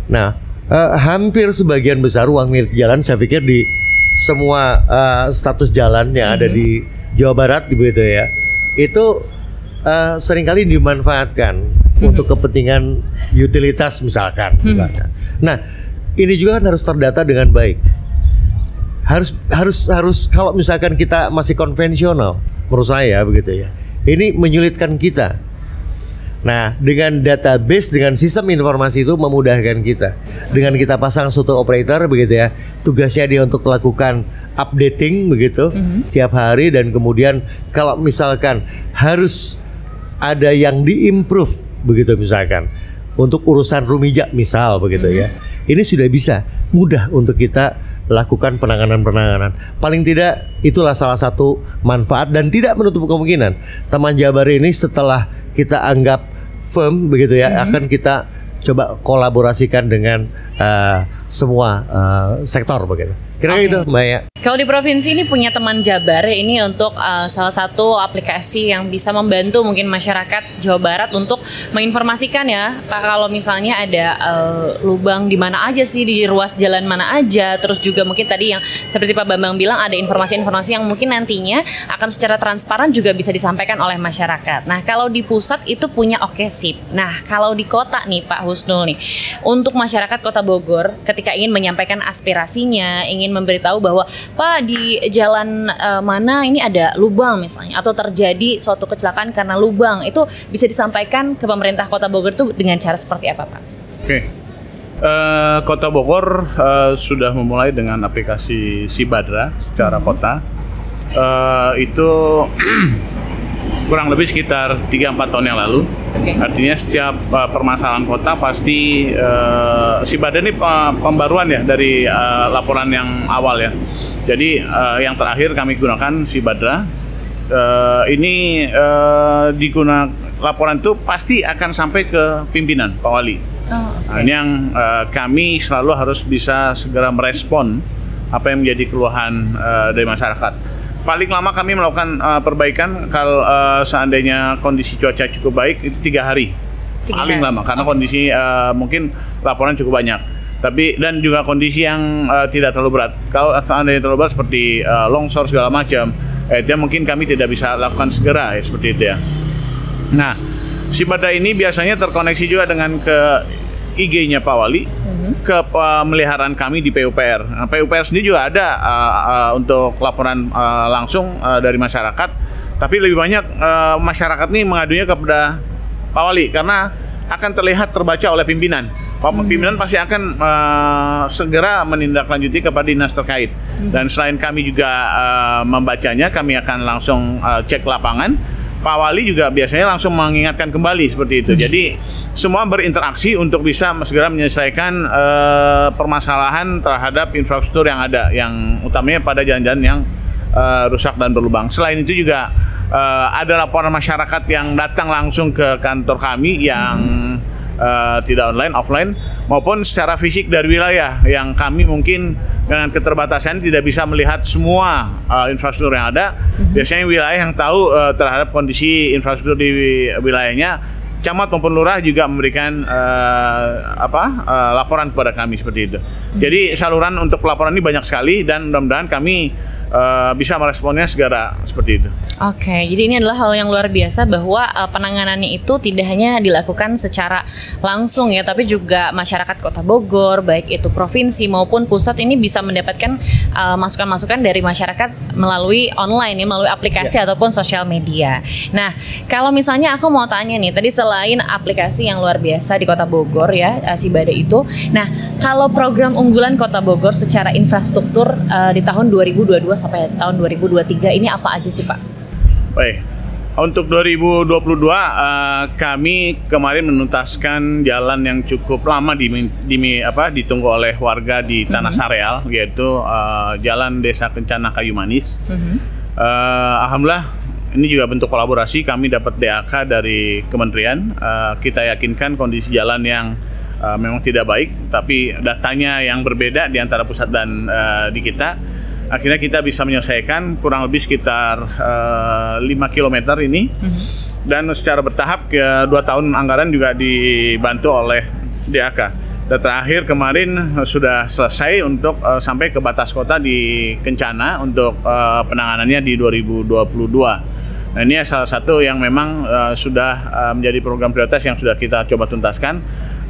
Nah, eh, hampir sebagian besar ruang milik jalan saya pikir di semua eh, status jalan yang ada di Jawa Barat begitu ya. Itu eh, sering kali dimanfaatkan untuk kepentingan utilitas misalkan, misalkan. Nah, ini juga kan harus terdata dengan baik harus harus harus kalau misalkan kita masih konvensional menurut saya begitu ya ini menyulitkan kita. Nah dengan database dengan sistem informasi itu memudahkan kita. Dengan kita pasang suatu operator begitu ya tugasnya dia untuk melakukan updating begitu setiap hari. Dan kemudian kalau misalkan harus ada yang diimprove begitu misalkan untuk urusan rumijak misal begitu ya. Ini sudah bisa mudah untuk kita lakukan penanganan-penanganan. Paling tidak itulah salah satu manfaat dan tidak menutup kemungkinan teman Jabar ini setelah kita anggap firm begitu ya akan kita coba kolaborasikan dengan eh, semua eh, sektor begitu. Kira Oke. itu Mbak ya. Kalau di provinsi ini punya teman Jabar ini untuk uh, salah satu aplikasi yang bisa membantu mungkin masyarakat Jawa Barat untuk menginformasikan ya Pak kalau misalnya ada uh, lubang di mana aja sih di ruas jalan mana aja terus juga mungkin tadi yang seperti Pak Bambang bilang ada informasi-informasi yang mungkin nantinya akan secara transparan juga bisa disampaikan oleh masyarakat. Nah kalau di pusat itu punya Okesip. Nah kalau di kota nih Pak Husnul nih untuk masyarakat Kota Bogor ketika ingin menyampaikan aspirasinya ingin memberitahu bahwa Pak di jalan eh, mana ini ada lubang misalnya atau terjadi suatu kecelakaan karena lubang itu bisa disampaikan ke pemerintah Kota Bogor itu dengan cara seperti apa Pak? Oke. Eh, kota Bogor eh, sudah memulai dengan aplikasi Sibadra secara kota. Eh, itu [clears throat] kurang lebih sekitar 3-4 tahun yang lalu. Oke. Artinya setiap eh, permasalahan kota pasti eh, Sibadra ini eh, pembaruan ya dari eh, laporan yang awal ya. Jadi eh, yang terakhir kami gunakan Sibadra. Eh, ini eh, digunakan laporan itu pasti akan sampai ke pimpinan Pak Wali. Oh, Nah, ini yang eh, kami selalu harus bisa segera merespon apa yang menjadi keluhan eh, dari masyarakat. Paling lama kami melakukan eh, perbaikan kalau eh, seandainya kondisi cuaca cukup baik itu tiga hari. Tiga Paling hari. lama karena kondisi eh, mungkin laporan cukup banyak. Tapi dan juga kondisi yang eh, tidak terlalu berat. Kalau seandainya terlalu berat seperti eh, longsor segala macam, eh, itu mungkin kami tidak bisa lakukan segera ya seperti itu ya. Nah, si Bada ini biasanya terkoneksi juga dengan ke IG-nya Pak Wali, ke pemeliharaan kami di PUPR. Nah, PUPR sendiri juga ada uh, uh, untuk laporan uh, langsung uh, dari masyarakat, tapi lebih banyak uh, masyarakat nih mengadunya kepada Pak Wali karena akan terlihat terbaca oleh pimpinan. Pak pimpinan pasti akan uh, segera menindaklanjuti kepada dinas terkait. Dan selain kami juga uh, membacanya, kami akan langsung uh, cek lapangan. Pak Wali juga biasanya langsung mengingatkan kembali seperti itu. Jadi semua berinteraksi untuk bisa segera menyelesaikan eh, permasalahan terhadap infrastruktur yang ada, yang utamanya pada jalan-jalan yang eh, rusak dan berlubang. Selain itu juga eh, ada laporan masyarakat yang datang langsung ke kantor kami yang eh, tidak online, offline maupun secara fisik dari wilayah yang kami mungkin dengan keterbatasan tidak bisa melihat semua eh, infrastruktur yang ada. Biasanya wilayah yang tahu eh, terhadap kondisi infrastruktur di wilayahnya, camat maupun lurah juga memberikan eh, apa eh, laporan kepada kami seperti itu. Jadi saluran untuk laporan ini banyak sekali dan mudah-mudahan kami uh, bisa meresponnya segera seperti itu. Oke, jadi ini adalah hal yang luar biasa bahwa uh, penanganannya itu tidak hanya dilakukan secara langsung ya, tapi juga masyarakat Kota Bogor, baik itu provinsi maupun pusat ini bisa mendapatkan uh, masukan-masukan dari masyarakat melalui online ya, melalui aplikasi Ya. ataupun sosial media. Nah, kalau misalnya aku mau tanya nih, tadi selain aplikasi yang luar biasa di Kota Bogor ya, uh, si Bada itu, nah kalau program unggulan Kota Bogor secara infrastruktur uh, di tahun 2022 sampai tahun 2023 ini apa aja sih Pak? Baik. Untuk 2022 eh, kami kemarin menuntaskan jalan yang cukup lama di, di apa ditunggu oleh warga di Tanah Sareal yaitu eh, Jalan Desa Kencana Kayu Manis. Eh, Alhamdulillah ini juga bentuk kolaborasi kami dapat DAK dari kementerian. Eh, kita yakinkan kondisi jalan yang eh, memang tidak baik tapi datanya yang berbeda di antara pusat dan eh, di kita akhirnya kita bisa menyelesaikan kurang lebih sekitar eh, 5 km ini dan secara bertahap ya dua tahun anggaran juga dibantu oleh DAK. Dan terakhir kemarin eh, sudah selesai untuk eh, sampai ke batas kota di Kencana untuk eh, penanganannya di 2022. Nah ini salah satu yang memang eh, sudah eh, menjadi program prioritas yang sudah kita coba tuntaskan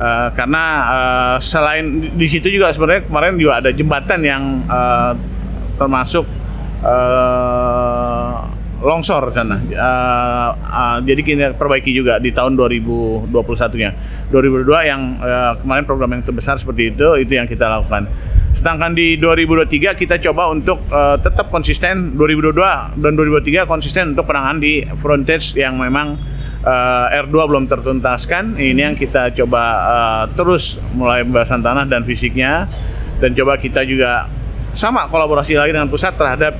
Eh, karena eh, selain di, situ juga sebenarnya kemarin juga ada jembatan yang eh, termasuk eh, longsor sana. Eh, eh, jadi kita perbaiki juga di tahun 2021-nya. 2022 yang eh, kemarin program yang terbesar seperti itu itu yang kita lakukan. Sedangkan di 2023 kita coba untuk eh, tetap konsisten 2022 dan 2023 konsisten untuk penanganan di frontage yang memang eh, R2 belum tertuntaskan. Ini yang kita coba eh, terus mulai pembahasan tanah dan fisiknya dan coba kita juga sama kolaborasi lagi dengan pusat terhadap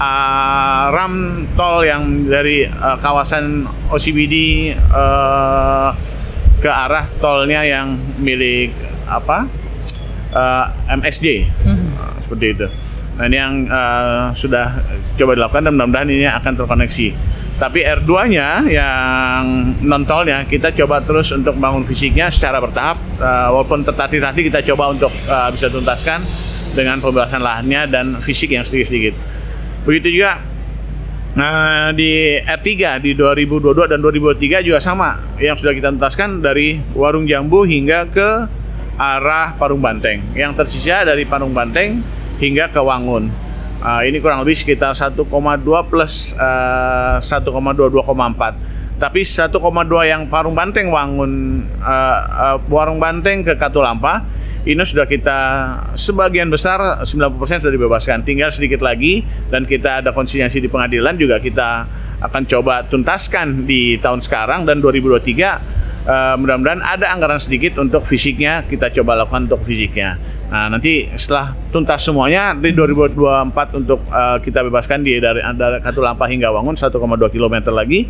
uh, ram tol yang dari uh, kawasan OCBD uh, ke arah tolnya yang milik apa uh, MSJ Uh, seperti itu. Nah ini yang uh, sudah coba dilakukan dan mudah-mudahan ini akan terkoneksi. Tapi R2-nya yang non tolnya kita coba terus untuk bangun fisiknya secara bertahap uh, walaupun tertati-tati kita coba untuk uh, bisa tuntaskan dengan pembahasan lahannya dan fisik yang sedikit-sedikit. Begitu juga Nah, di R3 di 2022 dan 2023 juga sama yang sudah kita tuntaskan dari Warung Jambu hingga ke arah Parung Banteng. Yang tersisa dari Parung Banteng hingga ke Wangun. Ah, ini kurang lebih sekitar 1,2 plus eh, 1,2 2,4. Tapi 1,2 yang Parung Banteng Wangun eh, eh, Warung Banteng ke Katulampa ini sudah kita sebagian besar 90% sudah dibebaskan. Tinggal sedikit lagi dan kita ada konsinyasi di pengadilan juga kita akan coba tuntaskan di tahun sekarang dan 2023 Eh, mudah-mudahan ada anggaran sedikit untuk fisiknya kita coba lakukan untuk fisiknya. Nah nanti setelah tuntas semuanya di 2024 untuk eh, kita bebaskan di dari dari Katulampa hingga Wangun 1,2 km lagi.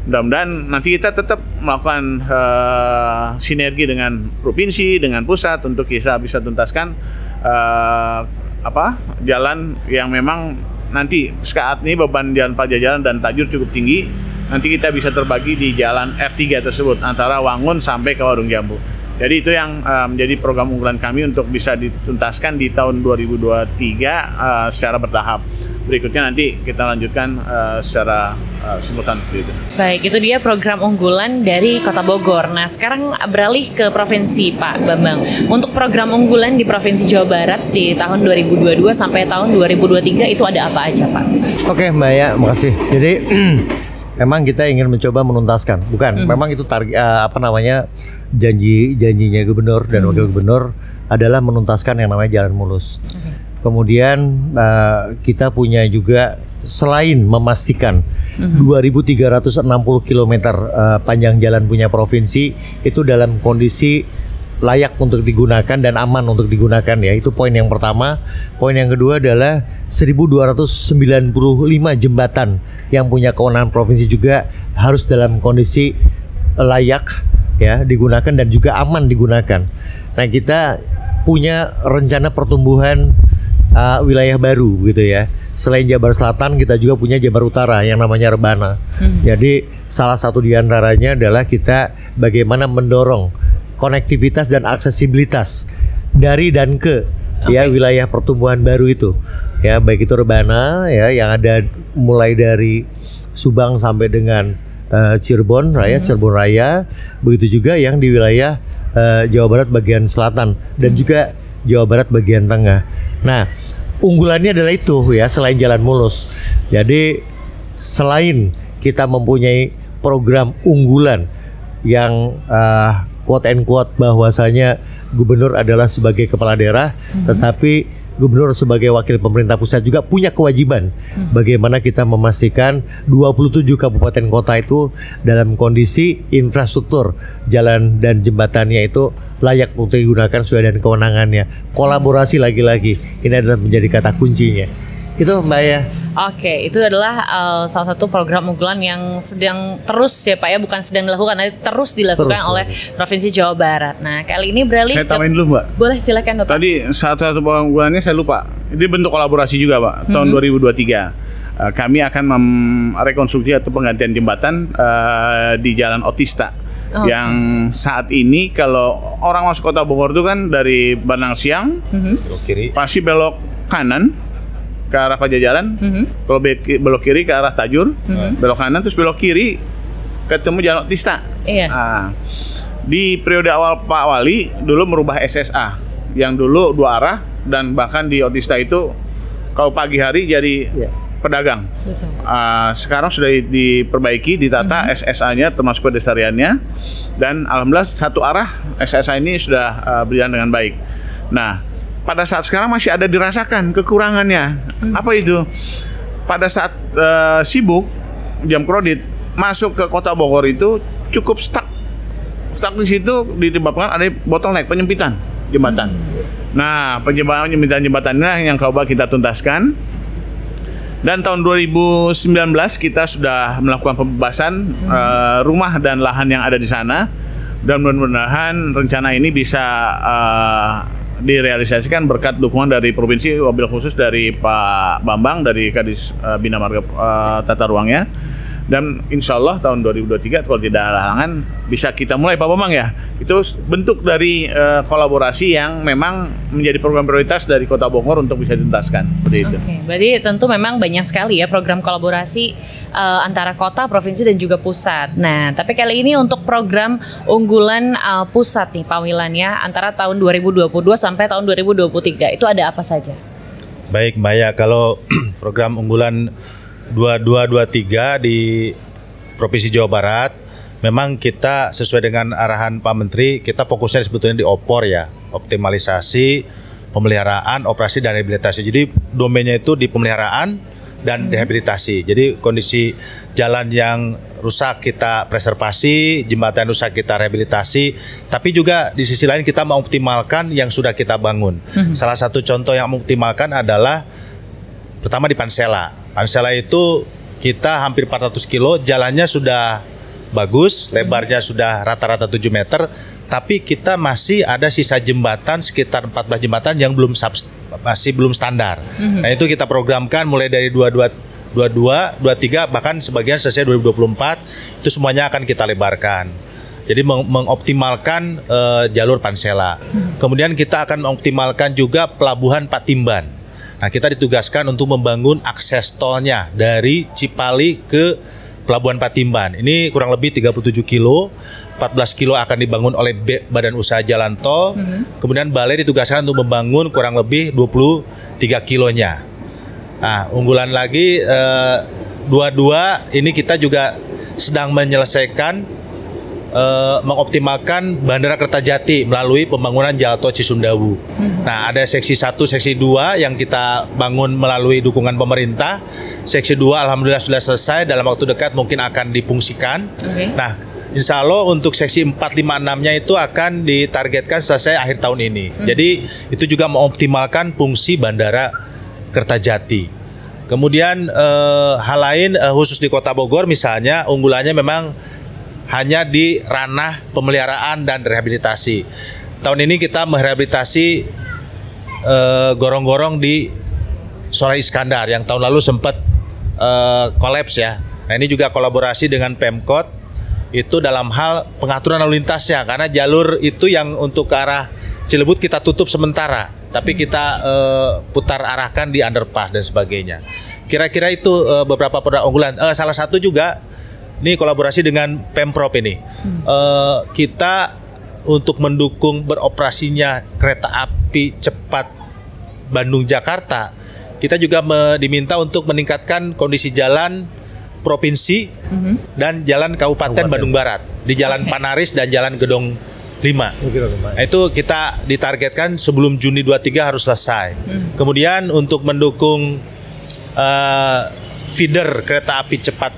Mudah-mudahan nanti kita tetap melakukan eh, sinergi dengan provinsi dengan pusat untuk bisa bisa tuntaskan eh, apa jalan yang memang nanti saat ini beban jalan Pajajaran dan Tajur cukup tinggi nanti kita bisa terbagi di jalan R3 tersebut antara Wangun sampai ke Warung Jambu. Jadi itu yang eh, menjadi program unggulan kami untuk bisa dituntaskan di tahun 2023 eh, secara bertahap. Berikutnya nanti kita lanjutkan eh, secara eh, simultan seperti itu. Baik, itu dia program unggulan dari Kota Bogor. Nah, sekarang beralih ke provinsi Pak Bambang. Untuk program unggulan di Provinsi Jawa Barat di tahun 2022 sampai tahun 2023 itu ada apa aja, Pak? Oke Mbak ya, makasih. Jadi [clears throat] memang kita ingin mencoba menuntaskan, bukan? Memang itu target eh, apa namanya janji janjinya gubernur dan wakil gubernur adalah menuntaskan yang namanya jalan mulus. Kemudian eh, kita punya juga selain memastikan 2.360 km eh, panjang jalan punya provinsi itu dalam kondisi layak untuk digunakan dan aman untuk digunakan ya. Itu poin yang pertama. Poin yang kedua adalah 1295 jembatan yang punya kewenangan provinsi juga harus dalam kondisi layak ya digunakan dan juga aman digunakan. Nah, kita punya rencana pertumbuhan uh, wilayah baru gitu ya. Selain Jabar Selatan kita juga punya Jabar Utara yang namanya Rebana. Jadi salah satu di antaranya adalah kita bagaimana mendorong konektivitas dan aksesibilitas dari dan ke ya wilayah pertumbuhan baru itu. Ya, baik itu Rebana ya yang ada mulai dari Subang sampai dengan eh, Cirebon Raya, Cirebon Raya, begitu juga yang di wilayah eh, Jawa Barat bagian selatan dan juga Jawa Barat bagian tengah. Nah, unggulannya adalah itu ya selain jalan mulus. Jadi selain kita mempunyai program unggulan yang eh, quote and quote bahwasanya gubernur adalah sebagai kepala daerah, tetapi gubernur sebagai wakil pemerintah pusat juga punya kewajiban. Bagaimana kita memastikan 27 kabupaten kota itu dalam kondisi infrastruktur jalan dan jembatannya itu layak untuk digunakan sesuai dengan kewenangannya. Kolaborasi lagi-lagi ini adalah menjadi kata kuncinya. Itu Mbak ya. Oke, itu adalah uh, salah satu program unggulan yang sedang terus ya Pak ya, bukan sedang dilakukan, tapi terus dilakukan Terus, oleh Provinsi Jawa Barat. Nah, kali ini beralih Saya tambahin dulu, Mbak. Boleh silakan Bapak. Tadi satu-satu penganggulannya saya lupa. Ini bentuk kolaborasi juga, Pak. Tahun 2023. Eh, kami akan merekonstruksi atau penggantian jembatan eh, di Jalan Otista. Oh. Yang saat ini kalau orang masuk kota Bogor itu kan dari Banang Siang, Belok kiri. pasti belok kanan ke arah Pajajaran. Mhm. Kalau be- belok kiri ke arah Tajur, belok kanan terus belok kiri ketemu Jalan Otista. Iya. Ah, di periode awal Pak Wali dulu merubah SSA yang dulu dua arah dan bahkan di Otista itu kalau pagi hari jadi Iya. Pedagang. Betul. Ah, sekarang sudah diperbaiki, ditata SSA-nya termasuk pedestriannya dan alhamdulillah satu arah SSA ini sudah ah, berjalan dengan baik. Nah, pada saat sekarang masih ada dirasakan kekurangannya. Apa itu? Pada saat eh, sibuk jam kredit masuk ke kota Bogor itu cukup stuck. Stuck di situ disebabkan ada bottleneck penyempitan jembatan. Nah, penyempitan penyempitan jembatannya yang coba kita tuntaskan. Dan tahun 2019 kita sudah melakukan pembebasan eh, rumah dan lahan yang ada di sana. Dan mudah-mudahan rencana ini bisa eh, direalisasikan berkat dukungan dari provinsi, wabil khusus dari Pak Bambang dari Kadis eh, Bina Marga eh, Tata Ruangnya. Dan insya Allah tahun 2023 kalau tidak ada halangan bisa kita mulai Pak Bambang ya. Itu bentuk dari eh, kolaborasi yang memang menjadi program prioritas dari Kota Bogor untuk bisa dituntaskan. Seperti itu. Oke, berarti tentu memang banyak sekali ya program kolaborasi eh, antara kota, provinsi dan juga pusat. Nah, tapi kali ini untuk program unggulan eh, pusat nih Pak Wilan ya antara tahun 2022 sampai tahun 2023 itu ada apa saja? Baik Mbak ya, kalau [clears throat] program unggulan 2223 di Provinsi Jawa Barat memang kita sesuai dengan arahan Pak Menteri, kita fokusnya sebetulnya di opor ya, optimalisasi, pemeliharaan, operasi dan rehabilitasi. Jadi domainnya itu di pemeliharaan dan rehabilitasi. Jadi kondisi jalan yang rusak kita preservasi, jembatan rusak kita rehabilitasi, tapi juga di sisi lain kita mengoptimalkan yang sudah kita bangun. Salah satu contoh yang mengoptimalkan adalah pertama di Pansela. Pansela itu kita hampir 400 kilo, jalannya sudah bagus, lebarnya sudah rata-rata 7 meter, tapi kita masih ada sisa jembatan sekitar 14 jembatan yang belum subs- masih belum standar. Nah, itu kita programkan mulai dari 22 22, 23 bahkan sebagian selesai 2024 itu semuanya akan kita lebarkan. Jadi meng- mengoptimalkan eh, jalur Pansela. Kemudian kita akan mengoptimalkan juga pelabuhan Patimban. Nah, kita ditugaskan untuk membangun akses tolnya dari Cipali ke Pelabuhan Patimban. Ini kurang lebih 37 kilo. 14 kilo akan dibangun oleh Badan Usaha Jalan Tol. Kemudian Balai ditugaskan untuk membangun kurang lebih 23 kilonya. Nah, unggulan lagi eh, dua-dua ini kita juga sedang menyelesaikan eh, mengoptimalkan Bandara Kertajati melalui pembangunan Jalan Tol Cisumdawu. Nah, ada seksi 1, seksi 2 yang kita bangun melalui dukungan pemerintah. Seksi 2 alhamdulillah sudah selesai dalam waktu dekat mungkin akan difungsikan. Oke. Nah, Insya Allah untuk seksi 4, 5, 6-nya itu akan ditargetkan selesai akhir tahun ini. Jadi itu juga mengoptimalkan fungsi Bandara Kertajati. Kemudian eh, hal lain eh, khusus di Kota Bogor misalnya unggulannya memang hanya di ranah pemeliharaan dan rehabilitasi. Tahun ini kita merehabilitasi eh, gorong-gorong di Sora Iskandar yang tahun lalu sempat eh, kolaps ya. Nah ini juga kolaborasi dengan Pemkot itu dalam hal pengaturan lalu lintasnya karena jalur itu yang untuk ke arah Cilebut kita tutup sementara tapi kita uh, putar arahkan di underpass dan sebagainya. Kira-kira itu uh, beberapa produk unggulan. Salah satu juga ini kolaborasi dengan Pemprov ini. Hmm. Uh, kita untuk mendukung beroperasinya kereta api cepat Bandung Jakarta, kita juga diminta untuk meningkatkan kondisi jalan provinsi mm-hmm. dan jalan Kabupaten, Kabupaten Bandung Barat di Jalan okay. Panaris dan Jalan Gedong 5. Nah, itu kita ditargetkan sebelum Juni 23 harus selesai. Mm. Kemudian untuk mendukung uh, feeder kereta api cepat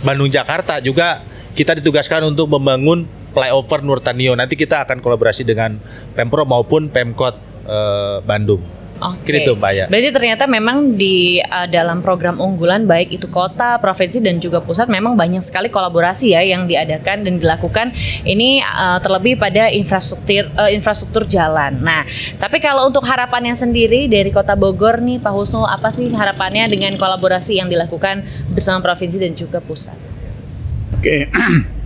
Bandung Jakarta juga kita ditugaskan untuk membangun flyover Nurtanio. Nanti kita akan kolaborasi dengan Pemprov maupun Pemkot uh, Bandung. Oke. Okay. Gitu, Mbak ya. Berarti ternyata memang di uh, dalam program unggulan baik itu kota, provinsi dan juga pusat memang banyak sekali kolaborasi ya yang diadakan dan dilakukan. Ini uh, terlebih pada infrastruktur uh, infrastruktur jalan. Nah, tapi kalau untuk harapannya sendiri dari Kota Bogor nih Pak Husnul apa sih harapannya dengan kolaborasi yang dilakukan bersama provinsi dan juga pusat? Oke. Okay. [clears throat]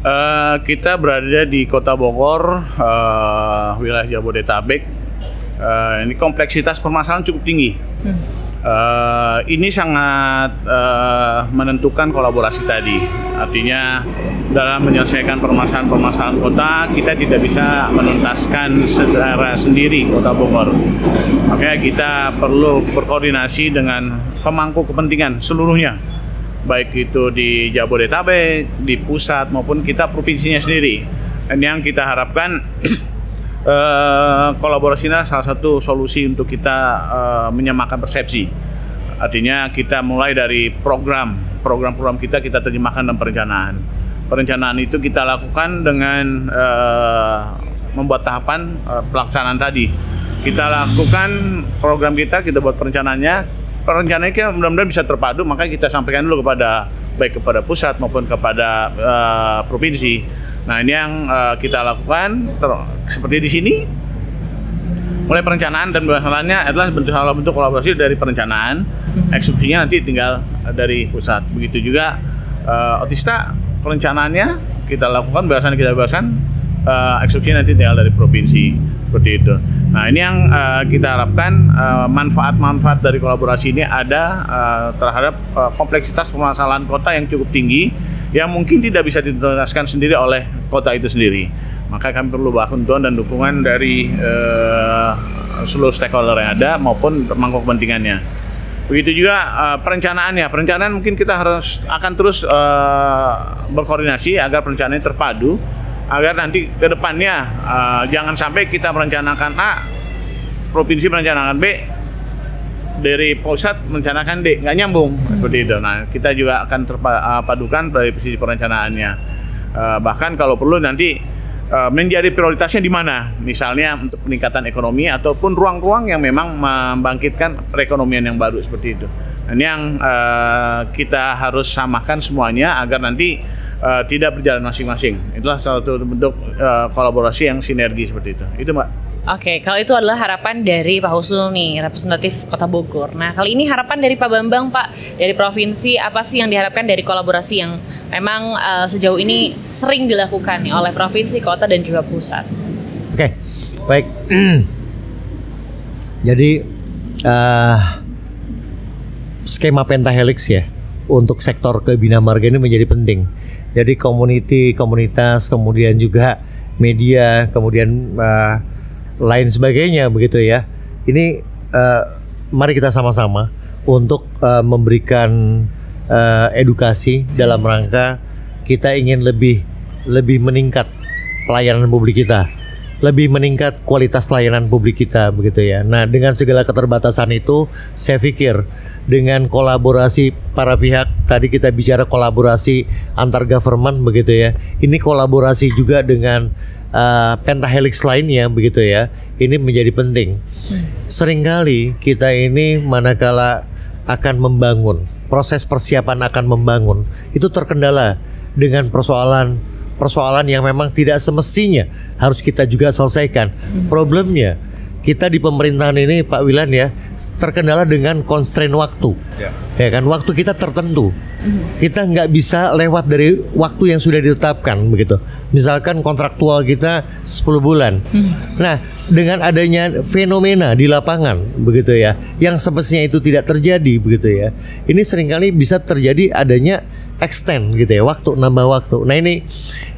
Uh, kita berada di Kota Bogor, uh, wilayah Jabodetabek uh, ini kompleksitas permasalahan cukup tinggi. Hmm. Uh, ini sangat uh, menentukan kolaborasi tadi. Artinya dalam menyelesaikan permasalahan-permasalahan kota kita tidak bisa menuntaskan secara sendiri kota Bogor. Makanya kita perlu berkoordinasi dengan pemangku kepentingan seluruhnya, baik itu di Jabodetabek, di pusat maupun kita provinsinya sendiri. Dan yang kita harapkan [clears throat] uh, kolaborasi ini salah satu solusi untuk kita uh, menyamakan persepsi. Artinya kita mulai dari program, program-program kita kita terjemahkan dalam perencanaan. Perencanaan itu kita lakukan dengan uh, membuat tahapan uh, pelaksanaan tadi. Kita lakukan program kita, kita buat perencanaannya. Perencanaannya kita mudah-mudahan bisa terpadu, maka kita sampaikan dulu kepada baik kepada pusat maupun kepada uh, provinsi Nah ini yang uh, kita lakukan seperti di sini. Mulai perencanaan dan pelaksanaannya adalah bentuk hal bentuk kolaborasi dari perencanaan, mhm. eksekusinya nanti tinggal dari pusat. Begitu juga uh, otista perencanaannya kita lakukan, bahasan kita bahasan, uh, eksekusinya nanti tinggal dari provinsi seperti itu. Nah ini yang uh, kita harapkan manfaat-manfaat uh, dari kolaborasi ini ada uh, terhadap uh, kompleksitas permasalahan kota yang cukup tinggi yang mungkin tidak bisa dituntaskan sendiri oleh kota itu sendiri. Maka kami perlu bantuan dan dukungan dari uh, seluruh stakeholder yang ada maupun mangkok kepentingannya. Begitu juga uh, perencanaannya. Perencanaan mungkin kita harus akan terus uh, berkoordinasi agar perencanaan terpadu agar nanti ke depannya uh, jangan sampai kita merencanakan A, provinsi merencanakan B, dari pusat merencanakan D nggak nyambung hmm. seperti itu. Nah kita juga akan terpadukan uh, dari sisi perencanaannya. Uh, bahkan kalau perlu nanti uh, menjadi prioritasnya di mana, misalnya untuk peningkatan ekonomi ataupun ruang-ruang yang memang membangkitkan perekonomian yang baru seperti itu. Dan yang uh, kita harus samakan semuanya agar nanti uh, tidak berjalan masing-masing. Itulah salah satu bentuk uh, kolaborasi yang sinergi seperti itu. Itu mbak. Oke, kalau itu adalah harapan dari Pak Husul nih, representatif Kota Bogor. Nah, kali ini harapan dari Pak Bambang, Pak, dari provinsi, apa sih yang diharapkan dari kolaborasi yang memang uh, sejauh ini sering dilakukan nih oleh provinsi, kota, dan juga pusat? Oke, baik. [clears throat] Jadi, uh, skema pentahelix ya, untuk sektor kebina marga ini menjadi penting. Jadi, community, komunitas, kemudian juga media, kemudian uh, lain sebagainya begitu ya. Ini uh, mari kita sama-sama untuk uh, memberikan uh, edukasi dalam rangka kita ingin lebih lebih meningkat pelayanan publik kita, lebih meningkat kualitas layanan publik kita begitu ya. Nah, dengan segala keterbatasan itu saya pikir dengan kolaborasi para pihak tadi kita bicara kolaborasi antar government begitu ya. Ini kolaborasi juga dengan uh, pentahelix lainnya begitu ya ini menjadi penting hmm. sering kali kita ini manakala akan membangun proses persiapan akan membangun itu terkendala dengan persoalan persoalan yang memang tidak semestinya harus kita juga selesaikan hmm. problemnya kita di pemerintahan ini Pak Wilan ya terkendala dengan constraint waktu ya, ya kan waktu kita tertentu Kita nggak bisa lewat dari waktu yang sudah ditetapkan begitu. Misalkan kontraktual kita 10 bulan. Nah, dengan adanya fenomena di lapangan begitu ya, yang semestinya itu tidak terjadi begitu ya. Ini sering kali bisa terjadi adanya extend gitu ya waktu nambah waktu. Nah ini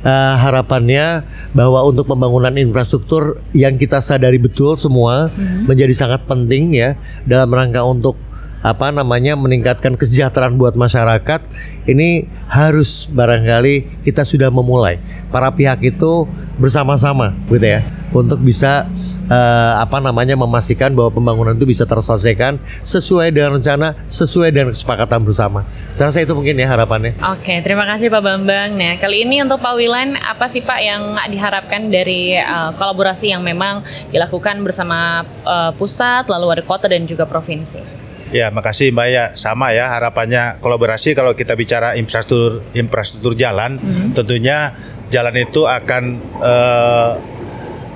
uh, harapannya bahwa untuk pembangunan infrastruktur yang kita sadari betul semua mm-hmm. menjadi sangat penting ya dalam rangka untuk apa namanya meningkatkan kesejahteraan buat masyarakat ini harus barangkali kita sudah memulai para pihak itu bersama-sama gitu ya untuk bisa uh, apa namanya memastikan bahwa pembangunan itu bisa terselesaikan sesuai dengan rencana, sesuai dengan kesepakatan bersama. Saya rasa itu mungkin ya harapannya. Oke, terima kasih Pak Bambang. Nah, kali ini untuk Pak Wilan, apa sih Pak yang diharapkan dari uh, kolaborasi yang memang dilakukan bersama uh, pusat, lalu ada kota dan juga provinsi? Ya, makasih Mbak ya. Sama ya harapannya kolaborasi kalau kita bicara infrastruktur infrastruktur jalan, mm -hmm. tentunya jalan itu akan uh,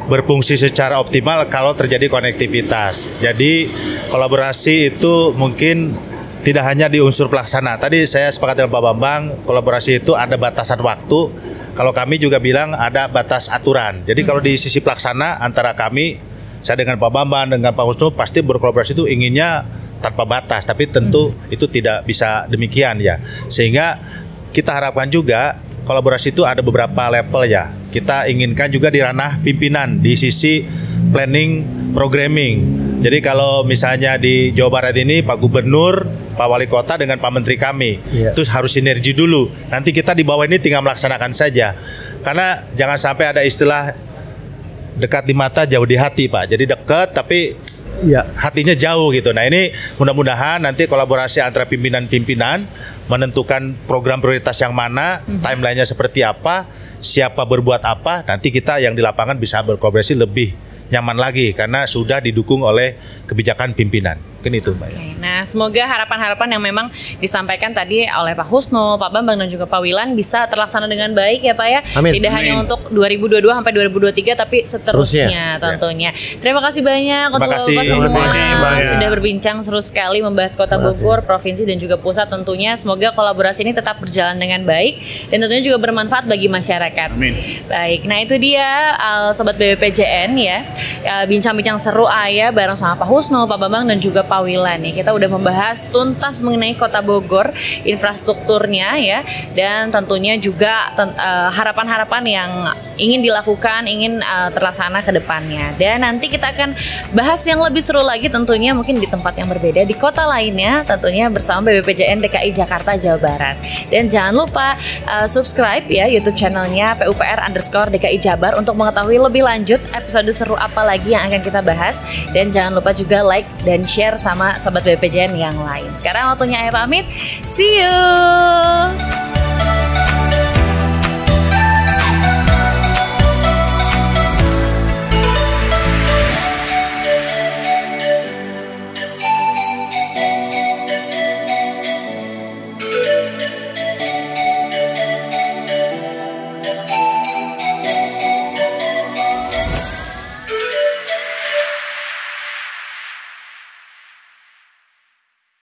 berfungsi secara optimal kalau terjadi konektivitas. Jadi kolaborasi itu mungkin tidak hanya di unsur pelaksana. Tadi saya sepakat dengan Pak Bambang, kolaborasi itu ada batasan waktu. Kalau kami juga bilang ada batas aturan. Jadi kalau di sisi pelaksana antara kami, saya dengan Pak Bambang, dengan Pak Husnu pasti berkolaborasi itu inginnya tanpa batas. Tapi tentu hmm. itu tidak bisa demikian ya. Sehingga kita harapkan juga kolaborasi itu ada beberapa level ya kita inginkan juga di ranah pimpinan di sisi planning programming. Jadi kalau misalnya di Jawa Barat ini Pak Gubernur, Pak Wali Kota dengan Pak Menteri kami, yeah. itu harus sinergi dulu. Nanti kita di bawah ini tinggal melaksanakan saja. Karena jangan sampai ada istilah dekat di mata jauh di hati Pak. Jadi dekat tapi ya. hatinya jauh gitu. Nah ini mudah-mudahan nanti kolaborasi antara pimpinan-pimpinan menentukan program prioritas yang mana, mm -hmm. timelinenya seperti apa, siapa berbuat apa, nanti kita yang di lapangan bisa berkolaborasi lebih nyaman lagi karena sudah didukung oleh kebijakan pimpinan. Mungkin itu Mbak. Okay. Nah, semoga harapan-harapan yang memang disampaikan tadi oleh Pak Husno, Pak Bambang dan juga Pak Wilan bisa terlaksana dengan baik ya Pak ya. Amin. Tidak Amin. hanya untuk 2022 sampai 2023 tapi seterusnya Terusnya. tentunya. Ya. Terima kasih banyak Terima untuk kasih. Bapak semua kasih, sudah berbincang seru sekali membahas Kota Bogor, provinsi dan juga pusat tentunya. Semoga kolaborasi ini tetap berjalan dengan baik dan tentunya juga bermanfaat bagi masyarakat. Amin. Baik, nah itu dia uh, sobat BBPJN ya. Uh, bincang-bincang seru ayah bareng sama Pak Husno, Pak Bambang dan juga Pak Pak Wila nih. Kita udah membahas tuntas mengenai Kota Bogor, infrastrukturnya ya, dan tentunya juga eh, harapan-harapan uh, yang ingin dilakukan, ingin uh, terlaksana ke depannya. Dan nanti kita akan bahas yang lebih seru lagi tentunya mungkin di tempat yang berbeda di kota lainnya, tentunya bersama BBPJN DKI Jakarta Jawa Barat. Dan jangan lupa uh, subscribe ya YouTube channelnya PUPR underscore DKI Jabar untuk mengetahui lebih lanjut episode seru apa lagi yang akan kita bahas. Dan jangan lupa juga like dan share sama sobat BPJN yang lain. Sekarang waktunya ayah pamit. See you.